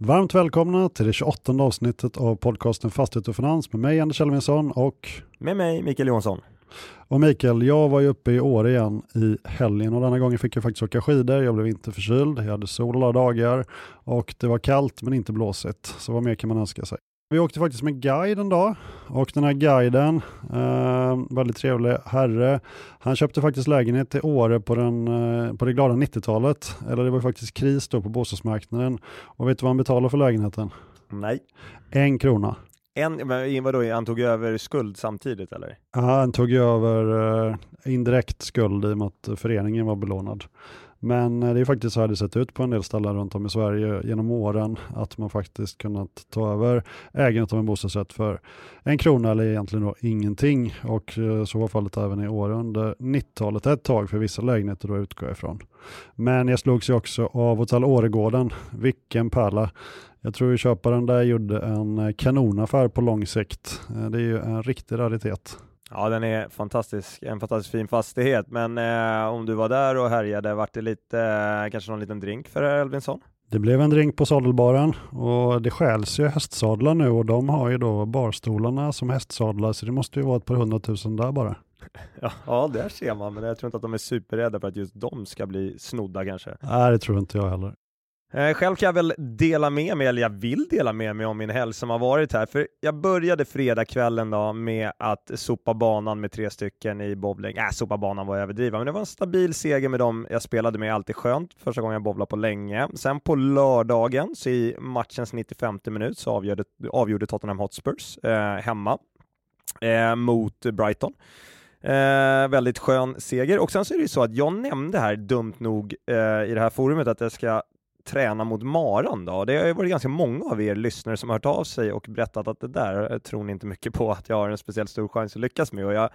Varmt välkomna till det 28 avsnittet av podcasten Fastighet och Finans med mig Anders Elvinsson och med mig Mikael Johansson. Och Mikael, jag var ju uppe i Åre igen i helgen och denna gången fick jag faktiskt åka skidor. Jag blev inte förkyld, jag hade sol alla dagar och det var kallt men inte blåsigt. Så vad mer kan man önska sig? Vi åkte faktiskt med guide en dag och den här guiden, eh, väldigt trevlig herre, han köpte faktiskt lägenhet i Åre på, den, eh, på det glada 90-talet. Eller det var faktiskt kris då på bostadsmarknaden. Och vet du vad han betalade för lägenheten? Nej. En krona. En, vadå, han tog över skuld samtidigt eller? Ja, han tog över eh, indirekt skuld i och med att föreningen var belånad. Men eh, det är faktiskt så här det sett ut på en del ställen runt om i Sverige genom åren, att man faktiskt kunnat ta över ägandet av en bostadsrätt för en krona eller egentligen då ingenting. Och eh, så var fallet även i år under 90-talet ett tag för vissa lägenheter då utgår jag ifrån. Men jag slogs ju också av Hotell Åregården, vilken pärla. Jag tror ju köparen där gjorde en eh, kanonaffär på lång sikt. Det är ju en riktig raritet. Ja, den är fantastisk, en fantastiskt fin fastighet, men eh, om du var där och härjade, vart det lite, eh, kanske någon liten drink för Elvinsson? Det blev en drink på sadelbaren och det skäls ju hästsadlar nu och de har ju då barstolarna som hästsadlar så det måste ju vara ett par hundratusen där bara. Ja, ja, där ser man, men jag tror inte att de är superrädda för att just de ska bli snodda kanske. Nej, det tror inte jag heller. Eh, själv kan jag väl dela med mig, eller jag vill dela med mig om min helg som har varit här, för jag började fredagskvällen då med att sopa banan med tre stycken i bowling. Äh, sopa banan var överdriva, men det var en stabil seger med dem jag spelade med, alltid skönt. Första gången jag bowlade på länge. Sen på lördagen, så i matchens 95 minut, så avgjorde, avgjorde Tottenham Hotspurs eh, hemma eh, mot Brighton. Eh, väldigt skön seger. Och sen så är det ju så att jag nämnde här, dumt nog, eh, i det här forumet att jag ska träna mot maran då? Det har ju varit ganska många av er lyssnare som har hört av sig och berättat att det där eh, tror ni inte mycket på att jag har en speciellt stor chans att lyckas med och jag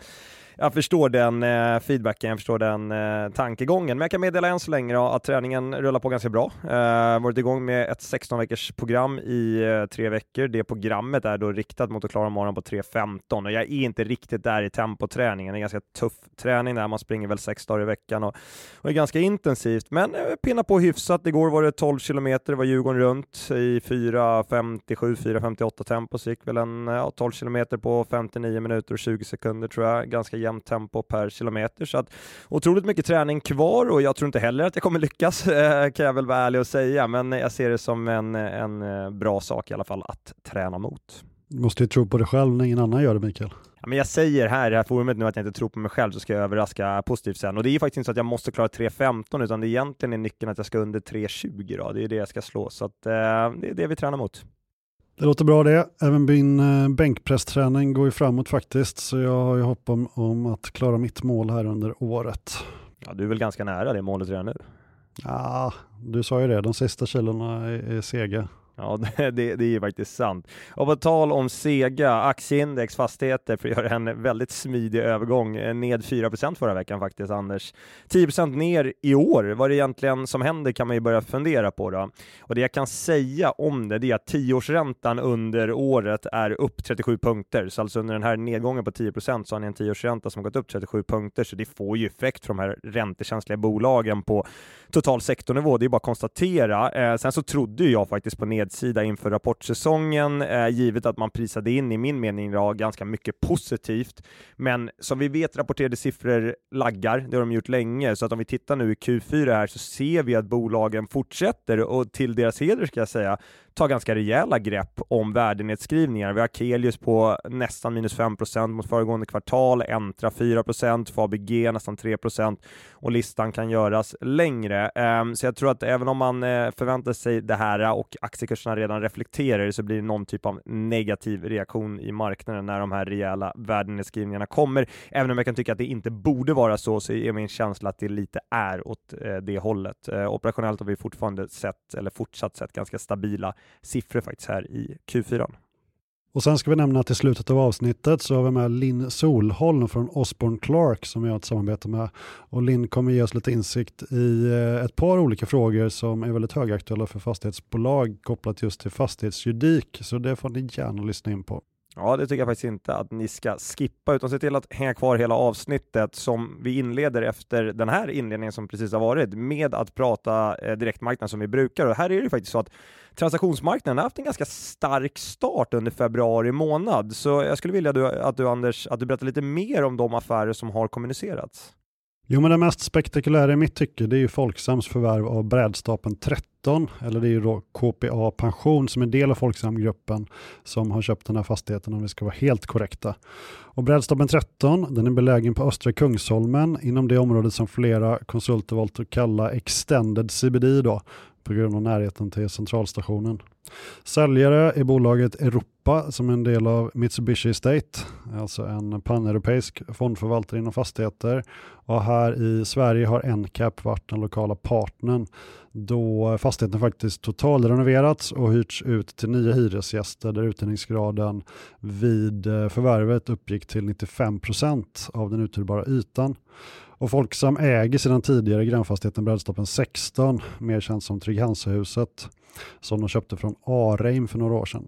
jag förstår den eh, feedbacken, jag förstår den eh, tankegången, men jag kan meddela än så länge då, att träningen rullar på ganska bra. Eh, varit igång med ett 16 veckors program i eh, tre veckor. Det programmet är då riktat mot att klara maran på 3.15 och jag är inte riktigt där i tempoträningen. Det är ganska tuff träning där man springer väl sex dagar i veckan och, och är ganska intensivt, men eh, pinna på hyfsat. Igår var det 12 kilometer, var Djurgården runt i 4.57, 4.58 tempo, så gick väl en ja, 12 kilometer på 59 minuter och 20 sekunder tror jag. Ganska jämnt tempo per kilometer. Så att otroligt mycket träning kvar och jag tror inte heller att jag kommer lyckas, eh, kan jag väl vara ärlig och säga, men jag ser det som en, en eh, bra sak i alla fall att träna mot. Du måste ju tro på dig själv när ingen annan gör det, Mikael. Ja, men jag säger här i det här forumet nu att jag inte tror på mig själv, så ska jag överraska positivt sen. Och det är faktiskt inte så att jag måste klara 3.15, utan det är egentligen är nyckeln att jag ska under 3.20 då. Det är det jag ska slå, så att, eh, det är det vi tränar mot. Det låter bra det. Även min eh, bänkpressträning går ju framåt faktiskt, så jag har ju hopp om, om att klara mitt mål här under året. Ja, du är väl ganska nära det målet redan nu? Ja, du sa ju det, de sista kilona är, är sega. Ja, det, det, är ju faktiskt sant. Och på tal om sega, aktieindex, fastigheter, för att göra en väldigt smidig övergång, eh, ned 4% förra veckan faktiskt, Anders. 10% ner i år. Vad är det egentligen som händer kan man ju börja fundera på då. Och det jag kan säga om det, det är att tioårsräntan under året är upp 37 punkter. Så alltså under den här nedgången på 10% så har ni en tioårsränta som har gått upp 37 punkter, så det får ju effekt för de här räntekänsliga bolagen på total sektornivå. Det är bara att konstatera. Eh, sen så trodde jag faktiskt på ned nedsida inför rapportsäsongen, eh, givet att man prisade in, i min mening, då, ganska mycket positivt. Men som vi vet, rapporterade siffror laggar, det har de gjort länge, så att om vi tittar nu i Q4 här så ser vi att bolagen fortsätter, och till deras heder ska jag säga, ta ganska rejäla grepp om värdenedskrivningar. Vi har Kelius på nästan minus 5% mot föregående kvartal, Entra 4 Fabg nästan 3% och listan kan göras längre. Ehm, så jag tror att även om man eh, förväntar sig det här och aktiekurserna redan reflekterar så blir det någon typ av negativ reaktion i marknaden när de här rejäla värdenedskrivningarna kommer. Även om jag kan tycka att det inte borde vara så, så är min känsla att det lite är åt eh, det hållet. Eh, operationellt har vi fortfarande sett, eller fortsatt sett, ganska stabila siffror faktiskt här i Q4. Och sen ska vi nämna att i slutet av avsnittet så har vi med Linn Solholm från Osborne Clark som vi har ett samarbete med. Och Linn kommer ge oss lite insikt i eh, ett par olika frågor som är väldigt högaktuella för fastighetsbolag kopplat just till fastighetsjuridik. Så det får ni gärna lyssna in på. Ja, det tycker jag faktiskt inte att ni ska skippa, utan se till att hänga kvar hela avsnittet som vi inleder efter den här inledningen som precis har varit med att prata eh, direktmarknad som vi brukar. Och här är det faktiskt så att transaktionsmarknaden har haft en ganska stark start under februari månad, så jag skulle vilja du, att du Anders, att du berättar lite mer om de affärer som har kommunicerats. Jo, men det mest spektakulära i mitt tycke det är ju Folksams förvärv av brädstapeln 30 2019, eller det är ju då KPA Pension som är en del av Folksamgruppen som har köpt den här fastigheten om vi ska vara helt korrekta. Och Brädstaben 13, den är belägen på Östra Kungsholmen inom det området som flera konsulter valt att kalla Extended CBD då, på grund av närheten till centralstationen. Säljare är bolaget Europa som är en del av Mitsubishi Estate, alltså en paneuropeisk fondförvaltare inom fastigheter. Och här i Sverige har NCAP varit den lokala partnern då fastigheten faktiskt totalrenoverats och hyrts ut till nya hyresgäster där uthyrningsgraden vid eh, förvärvet uppgick till 95% av den uthyrbara ytan. Och Folksam äger sedan tidigare grannfastigheten Brädstoppen 16, mer känt som Trygg-Hansa-huset, som de köpte från Areim för några år sedan.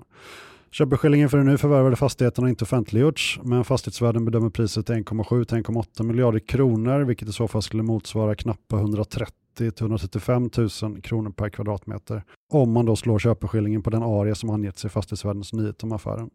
Köpeskillingen för den nu förvärvade fastigheten har inte offentliggjorts, men fastighetsvärden bedömer priset till 1,7-1,8 miljarder kronor, vilket i så fall skulle motsvara knappt 130 135 000 kronor per kvadratmeter om man då slår köpeskillingen på den area som angetts i fastighetsvärdens nyhet om affären.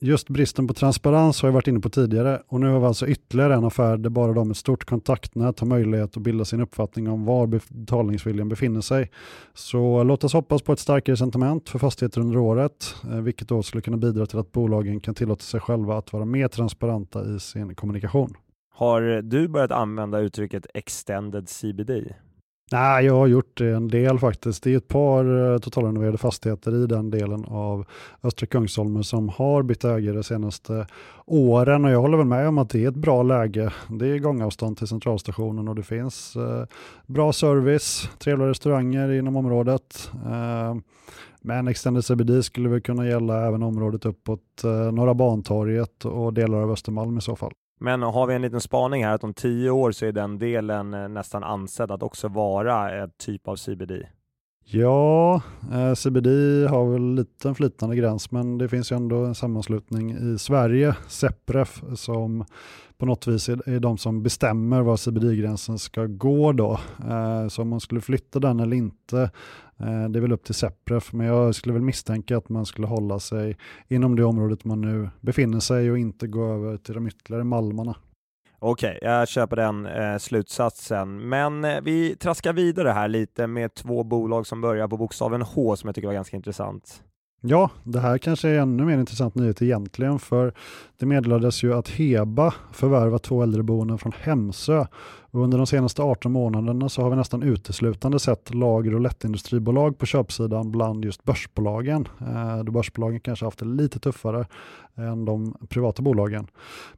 Just bristen på transparens har jag varit inne på tidigare och nu har vi alltså ytterligare en affär där bara de med stort kontaktnät har möjlighet att bilda sin uppfattning om var betalningsviljan befinner sig. Så låt oss hoppas på ett starkare sentiment för fastigheter under året, eh, vilket då skulle kunna bidra till att bolagen kan tillåta sig själva att vara mer transparenta i sin kommunikation. Har du börjat använda uttrycket extended CBD? Nej, jag har gjort det en del faktiskt. Det är ett par eh, totalrenoverade fastigheter i den delen av Östra Kungsholmen som har bytt ägare de senaste åren och jag håller väl med om att det är ett bra läge. Det är gångavstånd till centralstationen och det finns eh, bra service, trevliga restauranger inom området. Eh, men Extended CBD skulle väl kunna gälla även området uppåt Norra Bantorget och delar av Östermalm i så fall. Men har vi en liten spaning här att om tio år så är den delen eh, nästan ansedd att också vara ett typ av CBD? Ja, eh, CBD har väl lite flytande gräns, men det finns ju ändå en sammanslutning i Sverige, Sepref, som på något vis är, är de som bestämmer var CBD-gränsen ska gå då. Eh, så om man skulle flytta den eller inte, eh, det är väl upp till Sepref, men jag skulle väl misstänka att man skulle hålla sig inom det området man nu befinner sig och inte gå över till de ytterligare malmarna. Okej, okay, jag köper den eh, slutsatsen. Men eh, vi traskar vidare här lite med två bolag som börjar på bokstaven H som jag tycker var ganska intressant. Ja, det här kanske är ännu mer intressant nyhet egentligen, för det meddelades ju att Heba förvärvat två äldreboenden från Hemsö. Och under de senaste 18 månaderna så har vi nästan uteslutande sett lager och lättindustribolag på köpsidan bland just börsbolagen. Eh, då börsbolagen kanske haft det lite tuffare än de privata bolagen.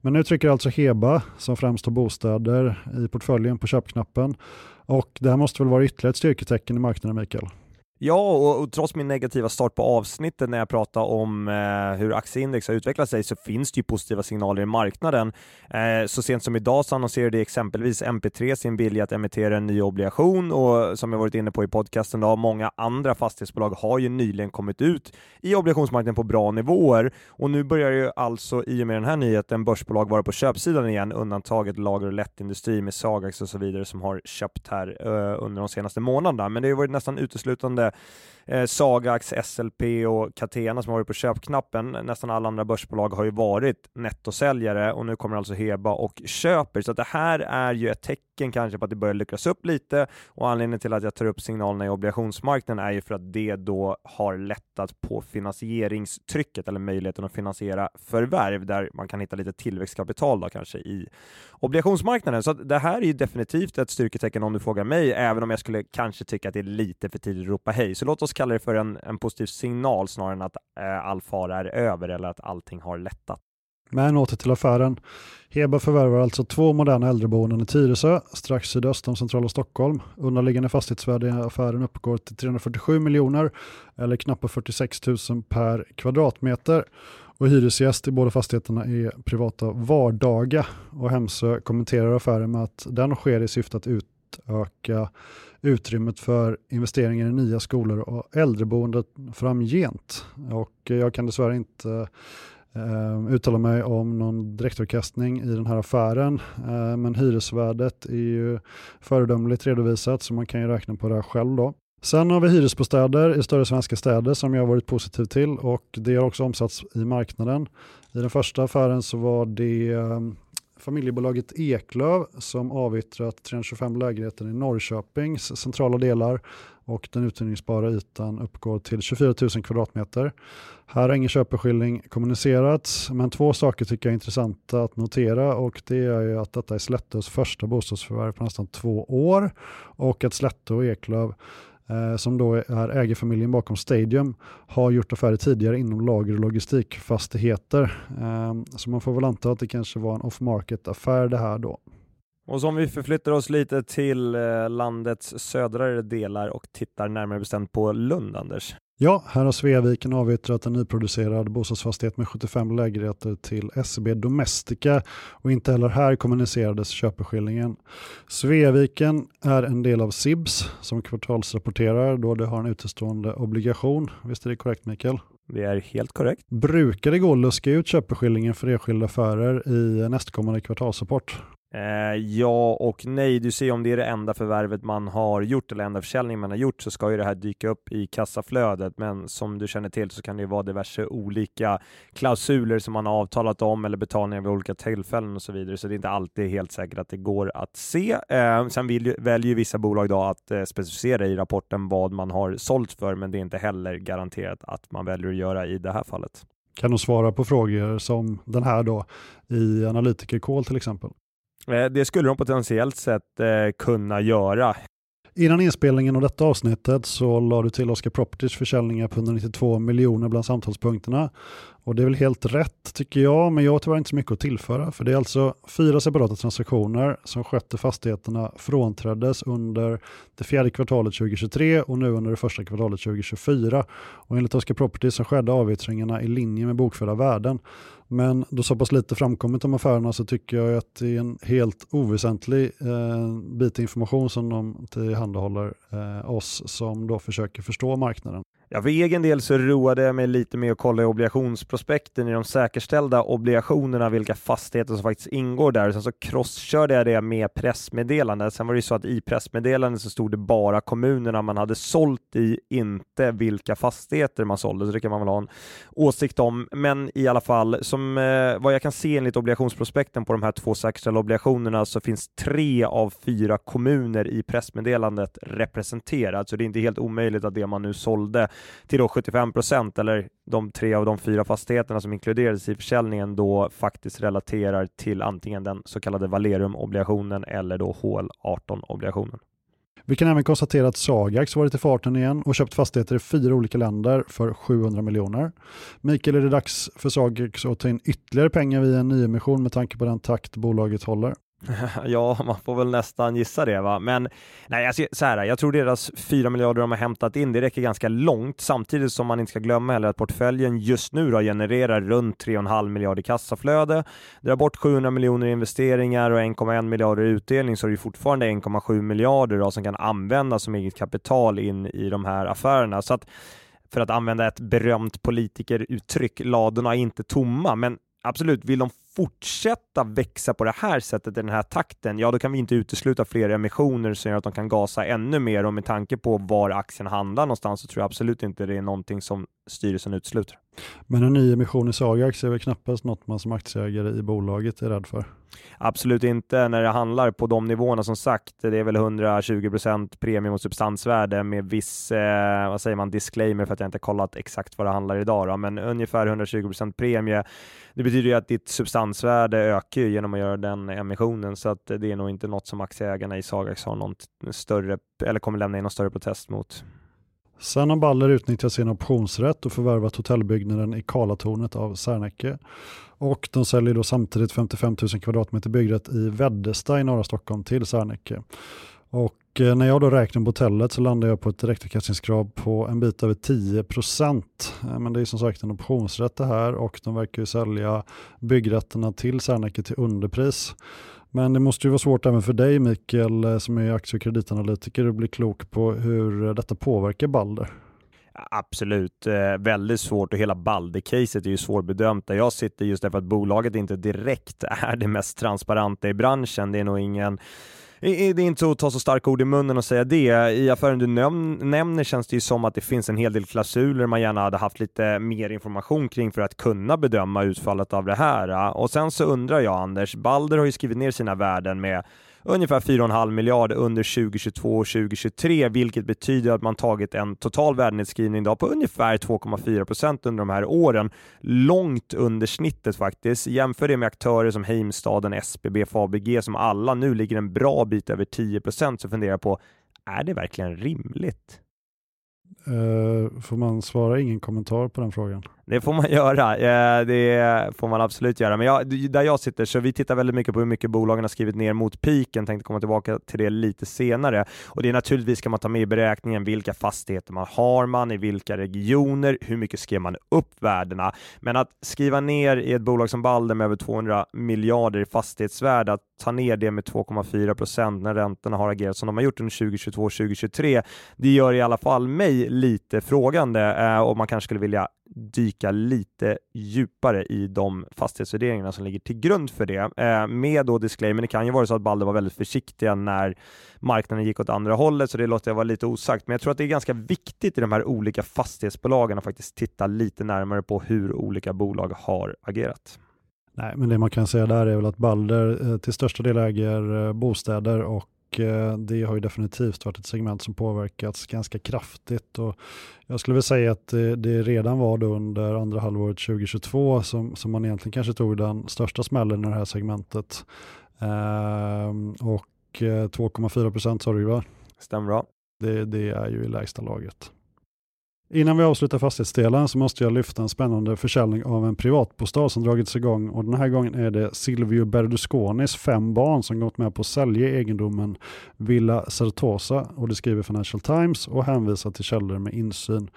Men nu trycker alltså Heba, som främst har bostäder, i portföljen på köpknappen. Och det här måste väl vara ytterligare ett styrketecken i marknaden, Mikael? Ja, och, och, trots min negativa start på avsnittet när jag pratade om eh, hur aktieindex har utvecklat sig så finns det ju positiva signaler i marknaden. Eh, så sent som idag så annonserade exempelvis MP3 sin vilja att emittera en ny obligation och som jag varit inne på i podcasten, då, många andra fastighetsbolag har ju nyligen kommit ut i obligationsmarknaden på bra nivåer och nu börjar ju alltså i och med den här nyheten börsbolag vara på köpsidan igen, undantaget lager och lättindustri med Sagax och så vidare som har köpt här eh, under de senaste månaderna. Men det har varit nästan uteslutande Eh, Sagax, SLP och Catena som har varit på köpknappen. Nästan alla andra börsbolag har ju varit nettosäljare och nu kommer alltså Heba och köper. Så det här är ju ett tecken kanske på att det börjar luckras upp lite och anledningen till att jag tar upp signalerna i obligationsmarknaden är ju för att det då har lättat på finansieringstrycket eller möjligheten att finansiera förvärv där man kan hitta lite tillväxtkapital då kanske i obligationsmarknaden. Så det här är ju definitivt ett styrketecken om du frågar mig, även om jag skulle kanske tycka att det är lite för tidigt att ropa hej. Så låt oss kalla det för en, en positiv signal snarare än att eh, all fara är över eller att allting har lättat. Men åter till affären. Heba förvärvar alltså två moderna äldreboenden i Tyresö, strax sydöst om centrala Stockholm. Underliggande fastighetsvärde i affären uppgår till 347 miljoner eller knappt 46 000 per kvadratmeter. Och hyresgäst i båda fastigheterna är privata Vardaga och Hemsö kommenterar affären med att den sker i syfte att utöka utrymmet för investeringar i nya skolor och äldreboenden framgent. Och jag kan dessvärre inte eh, uttala mig om någon direktavkastning i den här affären, eh, men hyresvärdet är ju föredömligt redovisat så man kan ju räkna på det här själv då. Sen har vi hyresbostäder i större svenska städer som jag har varit positiv till och det har också omsatts i marknaden. I den första affären så var det eh, familjebolaget Eklöv som avyttrat 325 lägenheter i Norrköpings centrala delar och den uthyrningsbara ytan uppgår till 24 000 kvadratmeter. Här har ingen köpeskilling kommunicerats, men två saker tycker jag är intressanta att notera och det är ju att detta är Slättös första bostadsförvärv på nästan två år och att Slätto och Eklöv eh, som då är ägarfamiljen bakom Stadium, har gjort affärer tidigare inom lager och logistikfastigheter. Eh, så man får väl anta att det kanske var en off-market affär det här då. Och så om vi förflyttar oss lite till eh, landets södra delar och tittar närmare bestämt på Lund, Anders. Ja, här har Sveaviken avyttrat en nyproducerad bostadsfastighet med 75 lägenheter till SEB Domestica och inte heller här kommunicerades köpeskillingen. Sveaviken är en del av SIBS som kvartalsrapporterar då det har en utestående obligation. Visst är det korrekt Mikael? Det är helt korrekt. Brukar det gå att luska ut köpeskillingen för enskilda affärer i nästkommande kvartalsrapport? Eh, ja och nej. Du ser om det är det enda förvärvet man har gjort eller enda försäljning man har gjort så ska ju det här dyka upp i kassaflödet. Men som du känner till så kan det ju vara diverse olika klausuler som man har avtalat om eller betalningar vid olika tillfällen och så vidare. Så det är inte alltid helt säkert att det går att se. Eh, sen vill, väljer ju vissa bolag då att eh, specificera i rapporten vad man har sålt för, men det är inte heller garanterat att man väljer att göra i det här fallet. Kan du svara på frågor som den här då i analytikerkål till exempel? Eh, det skulle de potentiellt sett eh, kunna göra. Innan inspelningen av detta avsnittet så la du till Oscar Properties försäljningar på 192 miljoner bland samtalspunkterna. Och det är väl helt rätt tycker jag, men jag har tyvärr inte så mycket att tillföra. För det är alltså fyra separata transaktioner som skötte fastigheterna frånträddes under det fjärde kvartalet 2023 och nu under det första kvartalet 2024. Och enligt Oscar Properties så skedde avyttringarna i linje med bokförda värden. Men då så pass lite framkommit om affärerna så tycker jag att det är en helt oväsentlig eh, bit information som de tillhandahåller eh, oss som då försöker förstå marknaden. Ja, för egen del så roade jag mig lite med att kolla i obligationsprospekten i de säkerställda obligationerna, vilka fastigheter som faktiskt ingår där. Sen så crosskörde jag det med pressmeddelanden. Sen var det ju så att i pressmeddelandet så stod det bara kommunerna man hade sålt i, inte vilka fastigheter man sålde. Så det kan man väl ha en åsikt om. Men i alla fall, som eh, vad jag kan se enligt obligationsprospekten på de här två säkerställda obligationerna så finns tre av fyra kommuner i pressmeddelandet representerat. Så det är inte helt omöjligt att det man nu sålde till då 75 procent eller de tre av de fyra fastigheterna som inkluderades i försäljningen då faktiskt relaterar till antingen den så kallade Valerium-obligationen eller då HL18-obligationen. Vi kan även konstatera att Sagax varit i farten igen och köpt fastigheter i fyra olika länder för 700 miljoner. Mikael, är det dags för Sagax att ta in ytterligare pengar via en nyemission med tanke på den takt bolaget håller? ja, man får väl nästan gissa det va. Men nej, alltså, så här, jag tror deras 4 miljarder de har hämtat in, det räcker ganska långt. Samtidigt som man inte ska glömma heller att portföljen just nu då genererar runt 3,5 miljarder kassaflöde. Drar bort 700 miljoner i investeringar och 1,1 miljarder i utdelning så är det fortfarande 1,7 miljarder då, som kan användas som eget kapital in i de här affärerna. Så att för att använda ett berömt politikeruttryck, ladorna är inte tomma, men absolut, vill de fortsätta växa på det här sättet i den här takten, ja då kan vi inte utesluta fler emissioner som gör att de kan gasa ännu mer och med tanke på var aktien handlar någonstans så tror jag absolut inte det är någonting som styrelsen utesluter. Men en ny emission i Sagax är väl knappast något man som aktieägare i bolaget är rädd för? Absolut inte när det handlar på de nivåerna som sagt. Det är väl 120% premie mot substansvärde med viss, eh, vad säger man, disclaimer för att jag inte kollat exakt vad det handlar idag då, men ungefär 120% premie. Det betyder ju att ditt substansvärde ökar genom att göra den emissionen så att det är nog inte något som aktieägarna i Sagax har någon större eller kommer lämna in någon större protest mot. Sen har Baller utnyttjat sin optionsrätt och förvärvat hotellbyggnaden i Karlatornet av Serneke. Och de säljer då samtidigt 55 000 kvadratmeter byggrätt i Väddesta i norra Stockholm till Serneke. Och eh, när jag då räknar på hotellet så landar jag på ett direktavkastningskrav på en bit över 10 procent. Eh, men det är som sagt en optionsrätt det här och de verkar ju sälja byggrätterna till Serneke till underpris. Men det måste ju vara svårt även för dig Mikael eh, som är aktie och kreditanalytiker att bli klok på hur eh, detta påverkar Balder. Absolut, eh, väldigt svårt och hela Balder-caset är ju svårbedömt där jag sitter just därför att bolaget inte direkt är det mest transparenta i branschen. Det är nog ingen det är inte så att ta så starka ord i munnen och säga det. I affären du nämner känns det ju som att det finns en hel del klausuler man gärna hade haft lite mer information kring för att kunna bedöma utfallet av det här. Och sen så undrar jag Anders, Balder har ju skrivit ner sina värden med ungefär 4,5 miljard under 2022 och 2023, vilket betyder att man tagit en total värdenedskrivning på ungefär 2,4 procent under de här åren. Långt under snittet faktiskt. Jämför det med aktörer som Heimstaden, SBB, Fabg som alla nu ligger en bra bit över 10 procent, så funderar jag på, är det verkligen rimligt? Uh, får man svara ingen kommentar på den frågan? Det får man göra, uh, det får man absolut göra. Men jag, där jag sitter, så vi tittar väldigt mycket på hur mycket bolagen har skrivit ner mot piken, tänkte komma tillbaka till det lite senare. Och det är naturligtvis ska man ta med i beräkningen vilka fastigheter man har man, i vilka regioner, hur mycket skrev man upp värdena. Men att skriva ner i ett bolag som Balder med över 200 miljarder i fastighetsvärde, att ta ner det med 2,4 procent när räntorna har agerat som de har gjort under 2022 och 2023, det gör i alla fall mig lite frågande eh, och man kanske skulle vilja dyka lite djupare i de fastighetsvärderingarna som ligger till grund för det. Eh, med då disclaimer, det kan ju vara så att Balder var väldigt försiktiga när marknaden gick åt andra hållet, så det låter jag vara lite osagt. Men jag tror att det är ganska viktigt i de här olika fastighetsbolagen att faktiskt titta lite närmare på hur olika bolag har agerat. Nej, men det man kan säga där är väl att Balder eh, till största del äger bostäder och det har ju definitivt varit ett segment som påverkats ganska kraftigt. Och jag skulle väl säga att det, det redan var under andra halvåret 2022 som, som man egentligen kanske tog den största smällen i det här segmentet. Ehm, och 2,4 eh, procent sa du va? Stämmer bra. Det, det är ju i lägsta laget. Innan vi avslutar fastighetsdelen så måste jag lyfta en spännande försäljning av en privatbostad som dragits igång och den här gången är det Silvio Berlusconis fem barn som gått med på att sälja egendomen Villa Certosa och det skriver Financial Times och hänvisar till källor med insyn.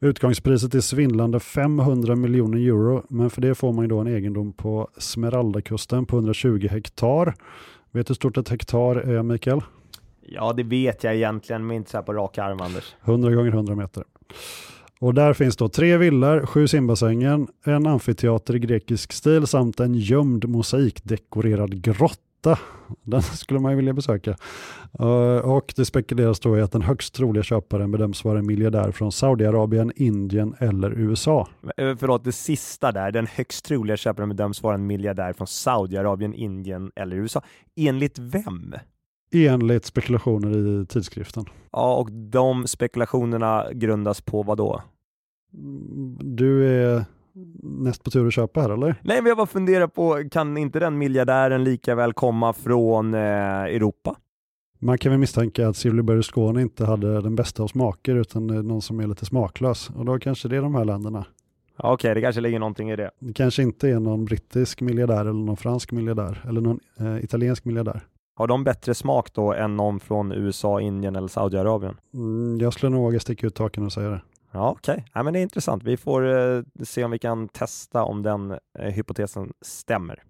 Utgångspriset är svindlande 500 miljoner euro men för det får man ju då en egendom på Smeraldakusten på 120 hektar. Vet du hur stort ett hektar är Mikael? Ja, det vet jag egentligen, men inte så här på rak arm Anders. 100 gånger 100 meter. Och där finns då tre villor, sju simbassänger, en amfiteater i grekisk stil samt en gömd mosaikdekorerad grotta. Den skulle man ju vilja besöka. Eh, och det spekuleras då i att den högst troliga köparen bedöms vara en miljardär från Saudiarabien, Indien eller USA. Eh, förlåt, det sista där, den högst troliga köparen bedöms vara en miljardär från Saudiarabien, Indien eller USA. Enligt vem? Enligt spekulationer i tidskriften. Ja, och de spekulationerna grundas på vad då? Du är näst på tur att köpa här eller? Nej, men jag bara funderar på, kan inte den miljardären lika väl komma från eh, Europa? Man kan väl misstänka att Silvio Berlusconi inte hade den bästa av smaker utan någon som är lite smaklös och då kanske det är de här länderna. Okej, okay, det kanske ligger någonting i det. Det kanske inte är någon brittisk miljardär eller någon fransk miljardär eller någon eh, italiensk miljardär. Har de bättre smak då än någon från USA, Indien eller Saudiarabien? Mm, jag skulle nog våga sticka ut taken och säga det. Ja, Okej, okay. ja, men det är intressant. Vi får eh, se om vi kan testa om den eh, hypotesen stämmer.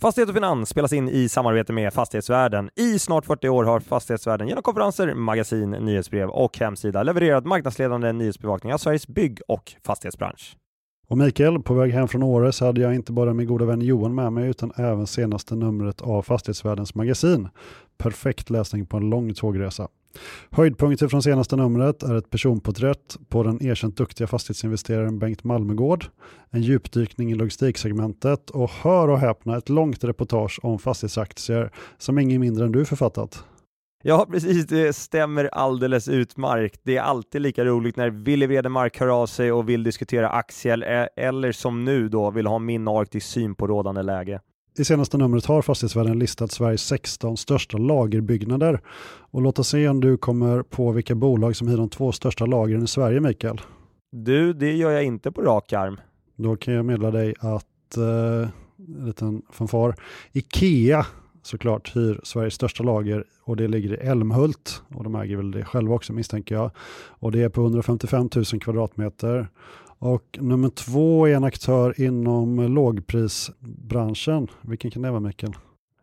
Fastighet och finans spelas in i samarbete med Fastighetsvärlden. I snart 40 år har Fastighetsvärlden genom konferenser, magasin, nyhetsbrev och hemsida levererat marknadsledande nyhetsbevakning av Sveriges bygg och fastighetsbransch. Och Mikael, på väg hem från Åre så hade jag inte bara min goda vän Johan med mig utan även senaste numret av Fastighetsvärldens magasin. Perfekt läsning på en lång tågresa. Höjdpunkter från senaste numret är ett personporträtt på den erkänt duktiga fastighetsinvesteraren Bengt Malmegård, en djupdykning i logistiksegmentet och hör och häpna ett långt reportage om fastighetsaktier som ingen mindre än du författat. Ja, precis. Det stämmer alldeles utmärkt. Det är alltid lika roligt när Willy Vredemark hör av sig och vill diskutera aktier eller som nu då vill ha min Arktis syn på rådande läge. I senaste numret har Fastighetsvärlden listat Sveriges 16 största lagerbyggnader. Och låt oss se om du kommer på vilka bolag som hyr de två största lagren i Sverige, Mikael. Du, det gör jag inte på rak arm. Då kan jag meddela dig att, eh, en liten fanfar, Ikea såklart hyr Sveriges största lager och det ligger i Älmhult och de äger väl det själva också misstänker jag. Och det är på 155 000 kvadratmeter. Och nummer två är en aktör inom lågprisbranschen. Vilken kan det vara Mikael?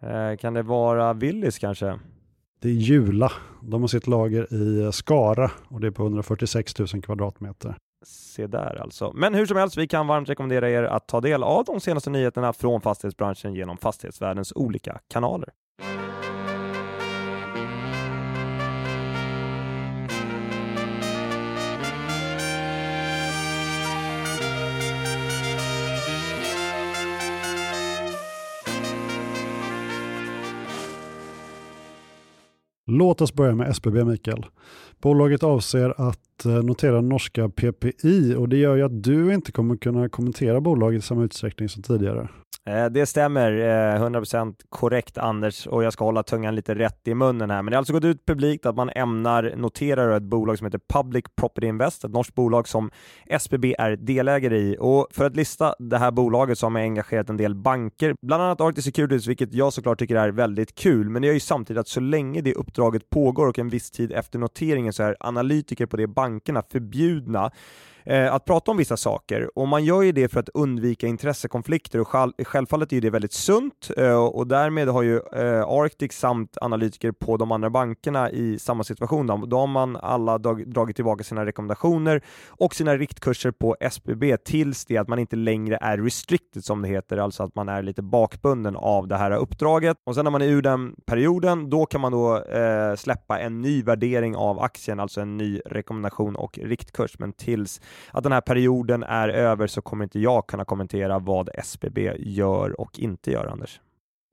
Eh, kan det vara Willys kanske? Det är Jula. De har sitt lager i Skara och det är på 146 000 kvadratmeter. Se där alltså. Men hur som helst, vi kan varmt rekommendera er att ta del av de senaste nyheterna från fastighetsbranschen genom fastighetsvärldens olika kanaler. Låt oss börja med SBB Mikael. Bolaget avser att eh, notera norska PPI och det gör ju att du inte kommer kunna kommentera bolaget i samma utsträckning som tidigare. Eh, det stämmer, eh, 100% korrekt Anders och jag ska hålla tungan lite rätt i munnen här. Men det har alltså gått ut publikt att man ämnar notera ett bolag som heter Public Property Invest, ett norskt bolag som SBB är delägare i. Och för att lista det här bolaget så har man engagerat en del banker, bland annat Arctic Securities, vilket jag såklart tycker är väldigt kul. Men det gör ju samtidigt att så länge det uppdraget pågår och en viss tid efter noteringen så är analytiker på de bankerna förbjudna eh, att prata om vissa saker. Och man gör ju det för att undvika intressekonflikter och själv, självfallet är det väldigt sunt eh, och därmed har ju eh, Arctic samt analytiker på de andra bankerna i samma situation. Då, då har man alla dag, dragit tillbaka sina rekommendationer och sina riktkurser på SBB tills det att man inte längre är restricted som det heter, alltså att man är lite bakbunden av det här uppdraget. Och sen när man är ur den perioden, då kan man då eh, släppa en ny värdering av aktien, alltså en ny rekommendation och riktkurs. Men tills att den här perioden är över så kommer inte jag kunna kommentera vad SBB gör och inte gör, Anders.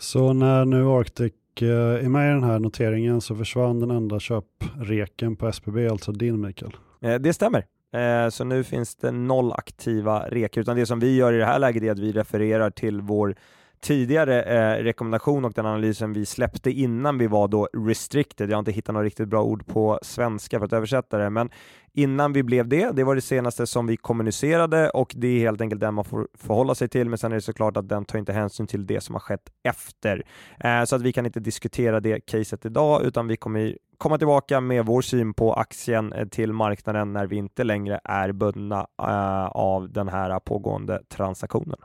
Så när nu Arctic eh, är med i den här noteringen så försvann den enda köpreken på SBB, alltså din Mikael? Eh, det stämmer. Eh, så nu finns det noll aktiva rekor, utan det som vi gör i det här läget är att vi refererar till vår tidigare eh, rekommendation och den analysen vi släppte innan vi var då restricted. Jag har inte hittat något riktigt bra ord på svenska för att översätta det, men innan vi blev det, det var det senaste som vi kommunicerade och det är helt enkelt den man får förhålla sig till. Men sen är det såklart att den tar inte hänsyn till det som har skett efter, eh, så att vi kan inte diskutera det caset idag, utan vi kommer komma tillbaka med vår syn på aktien eh, till marknaden när vi inte längre är bundna eh, av den här pågående transaktionen.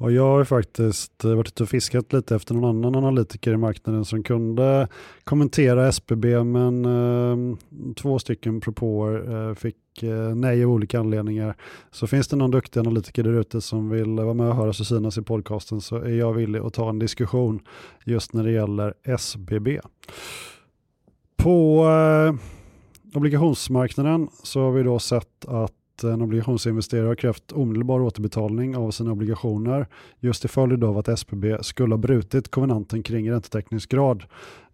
Och jag har faktiskt eh, varit ute och fiskat lite efter någon annan analytiker i marknaden som kunde kommentera SBB men eh, två stycken propåer eh, fick eh, nej av olika anledningar. Så finns det någon duktig analytiker där ute som vill vara med och höra och synas i podcasten så är jag villig att ta en diskussion just när det gäller SBB. På eh, obligationsmarknaden så har vi då sett att Eh, en obligationsinvesterare har krävt omedelbar återbetalning av sina obligationer just till följd av att SBB skulle ha brutit konvenanten kring räntetäckningsgrad.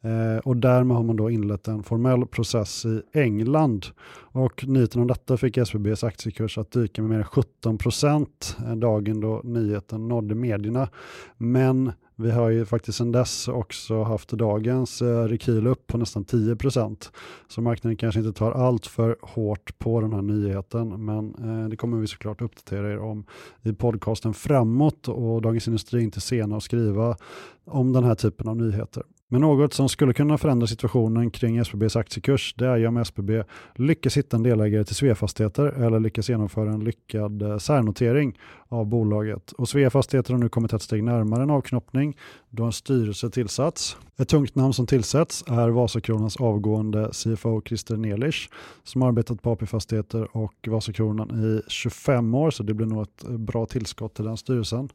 Eh, och därmed har man då inlett en formell process i England. Och nyheten om detta fick SBBs aktiekurs att dyka med mer än 17 procent eh, dagen då nyheten nådde medierna. Men vi har ju faktiskt sedan dess också haft dagens eh, rekyl upp på nästan 10% Så marknaden kanske inte tar allt för hårt på den här nyheten, men eh, det kommer vi såklart uppdatera er om i podcasten framåt och Dagens Industri är inte sena att skriva om den här typen av nyheter. Men något som skulle kunna förändra situationen kring SBBs aktiekurs det är ju om SBB lyckas hitta en delägare till Sveafastigheter eller lyckas genomföra en lyckad eh, särnotering av bolaget. Och Svea Fastigheter har nu kommit ett steg närmare en avknoppning då en styrelse tillsatts. Ett tungt namn som tillsätts är Vasakronans avgående CFO Christer Nelisch som arbetat på AP Fastigheter och Vasakronan i 25 år så det blir nog ett bra tillskott till den styrelsen.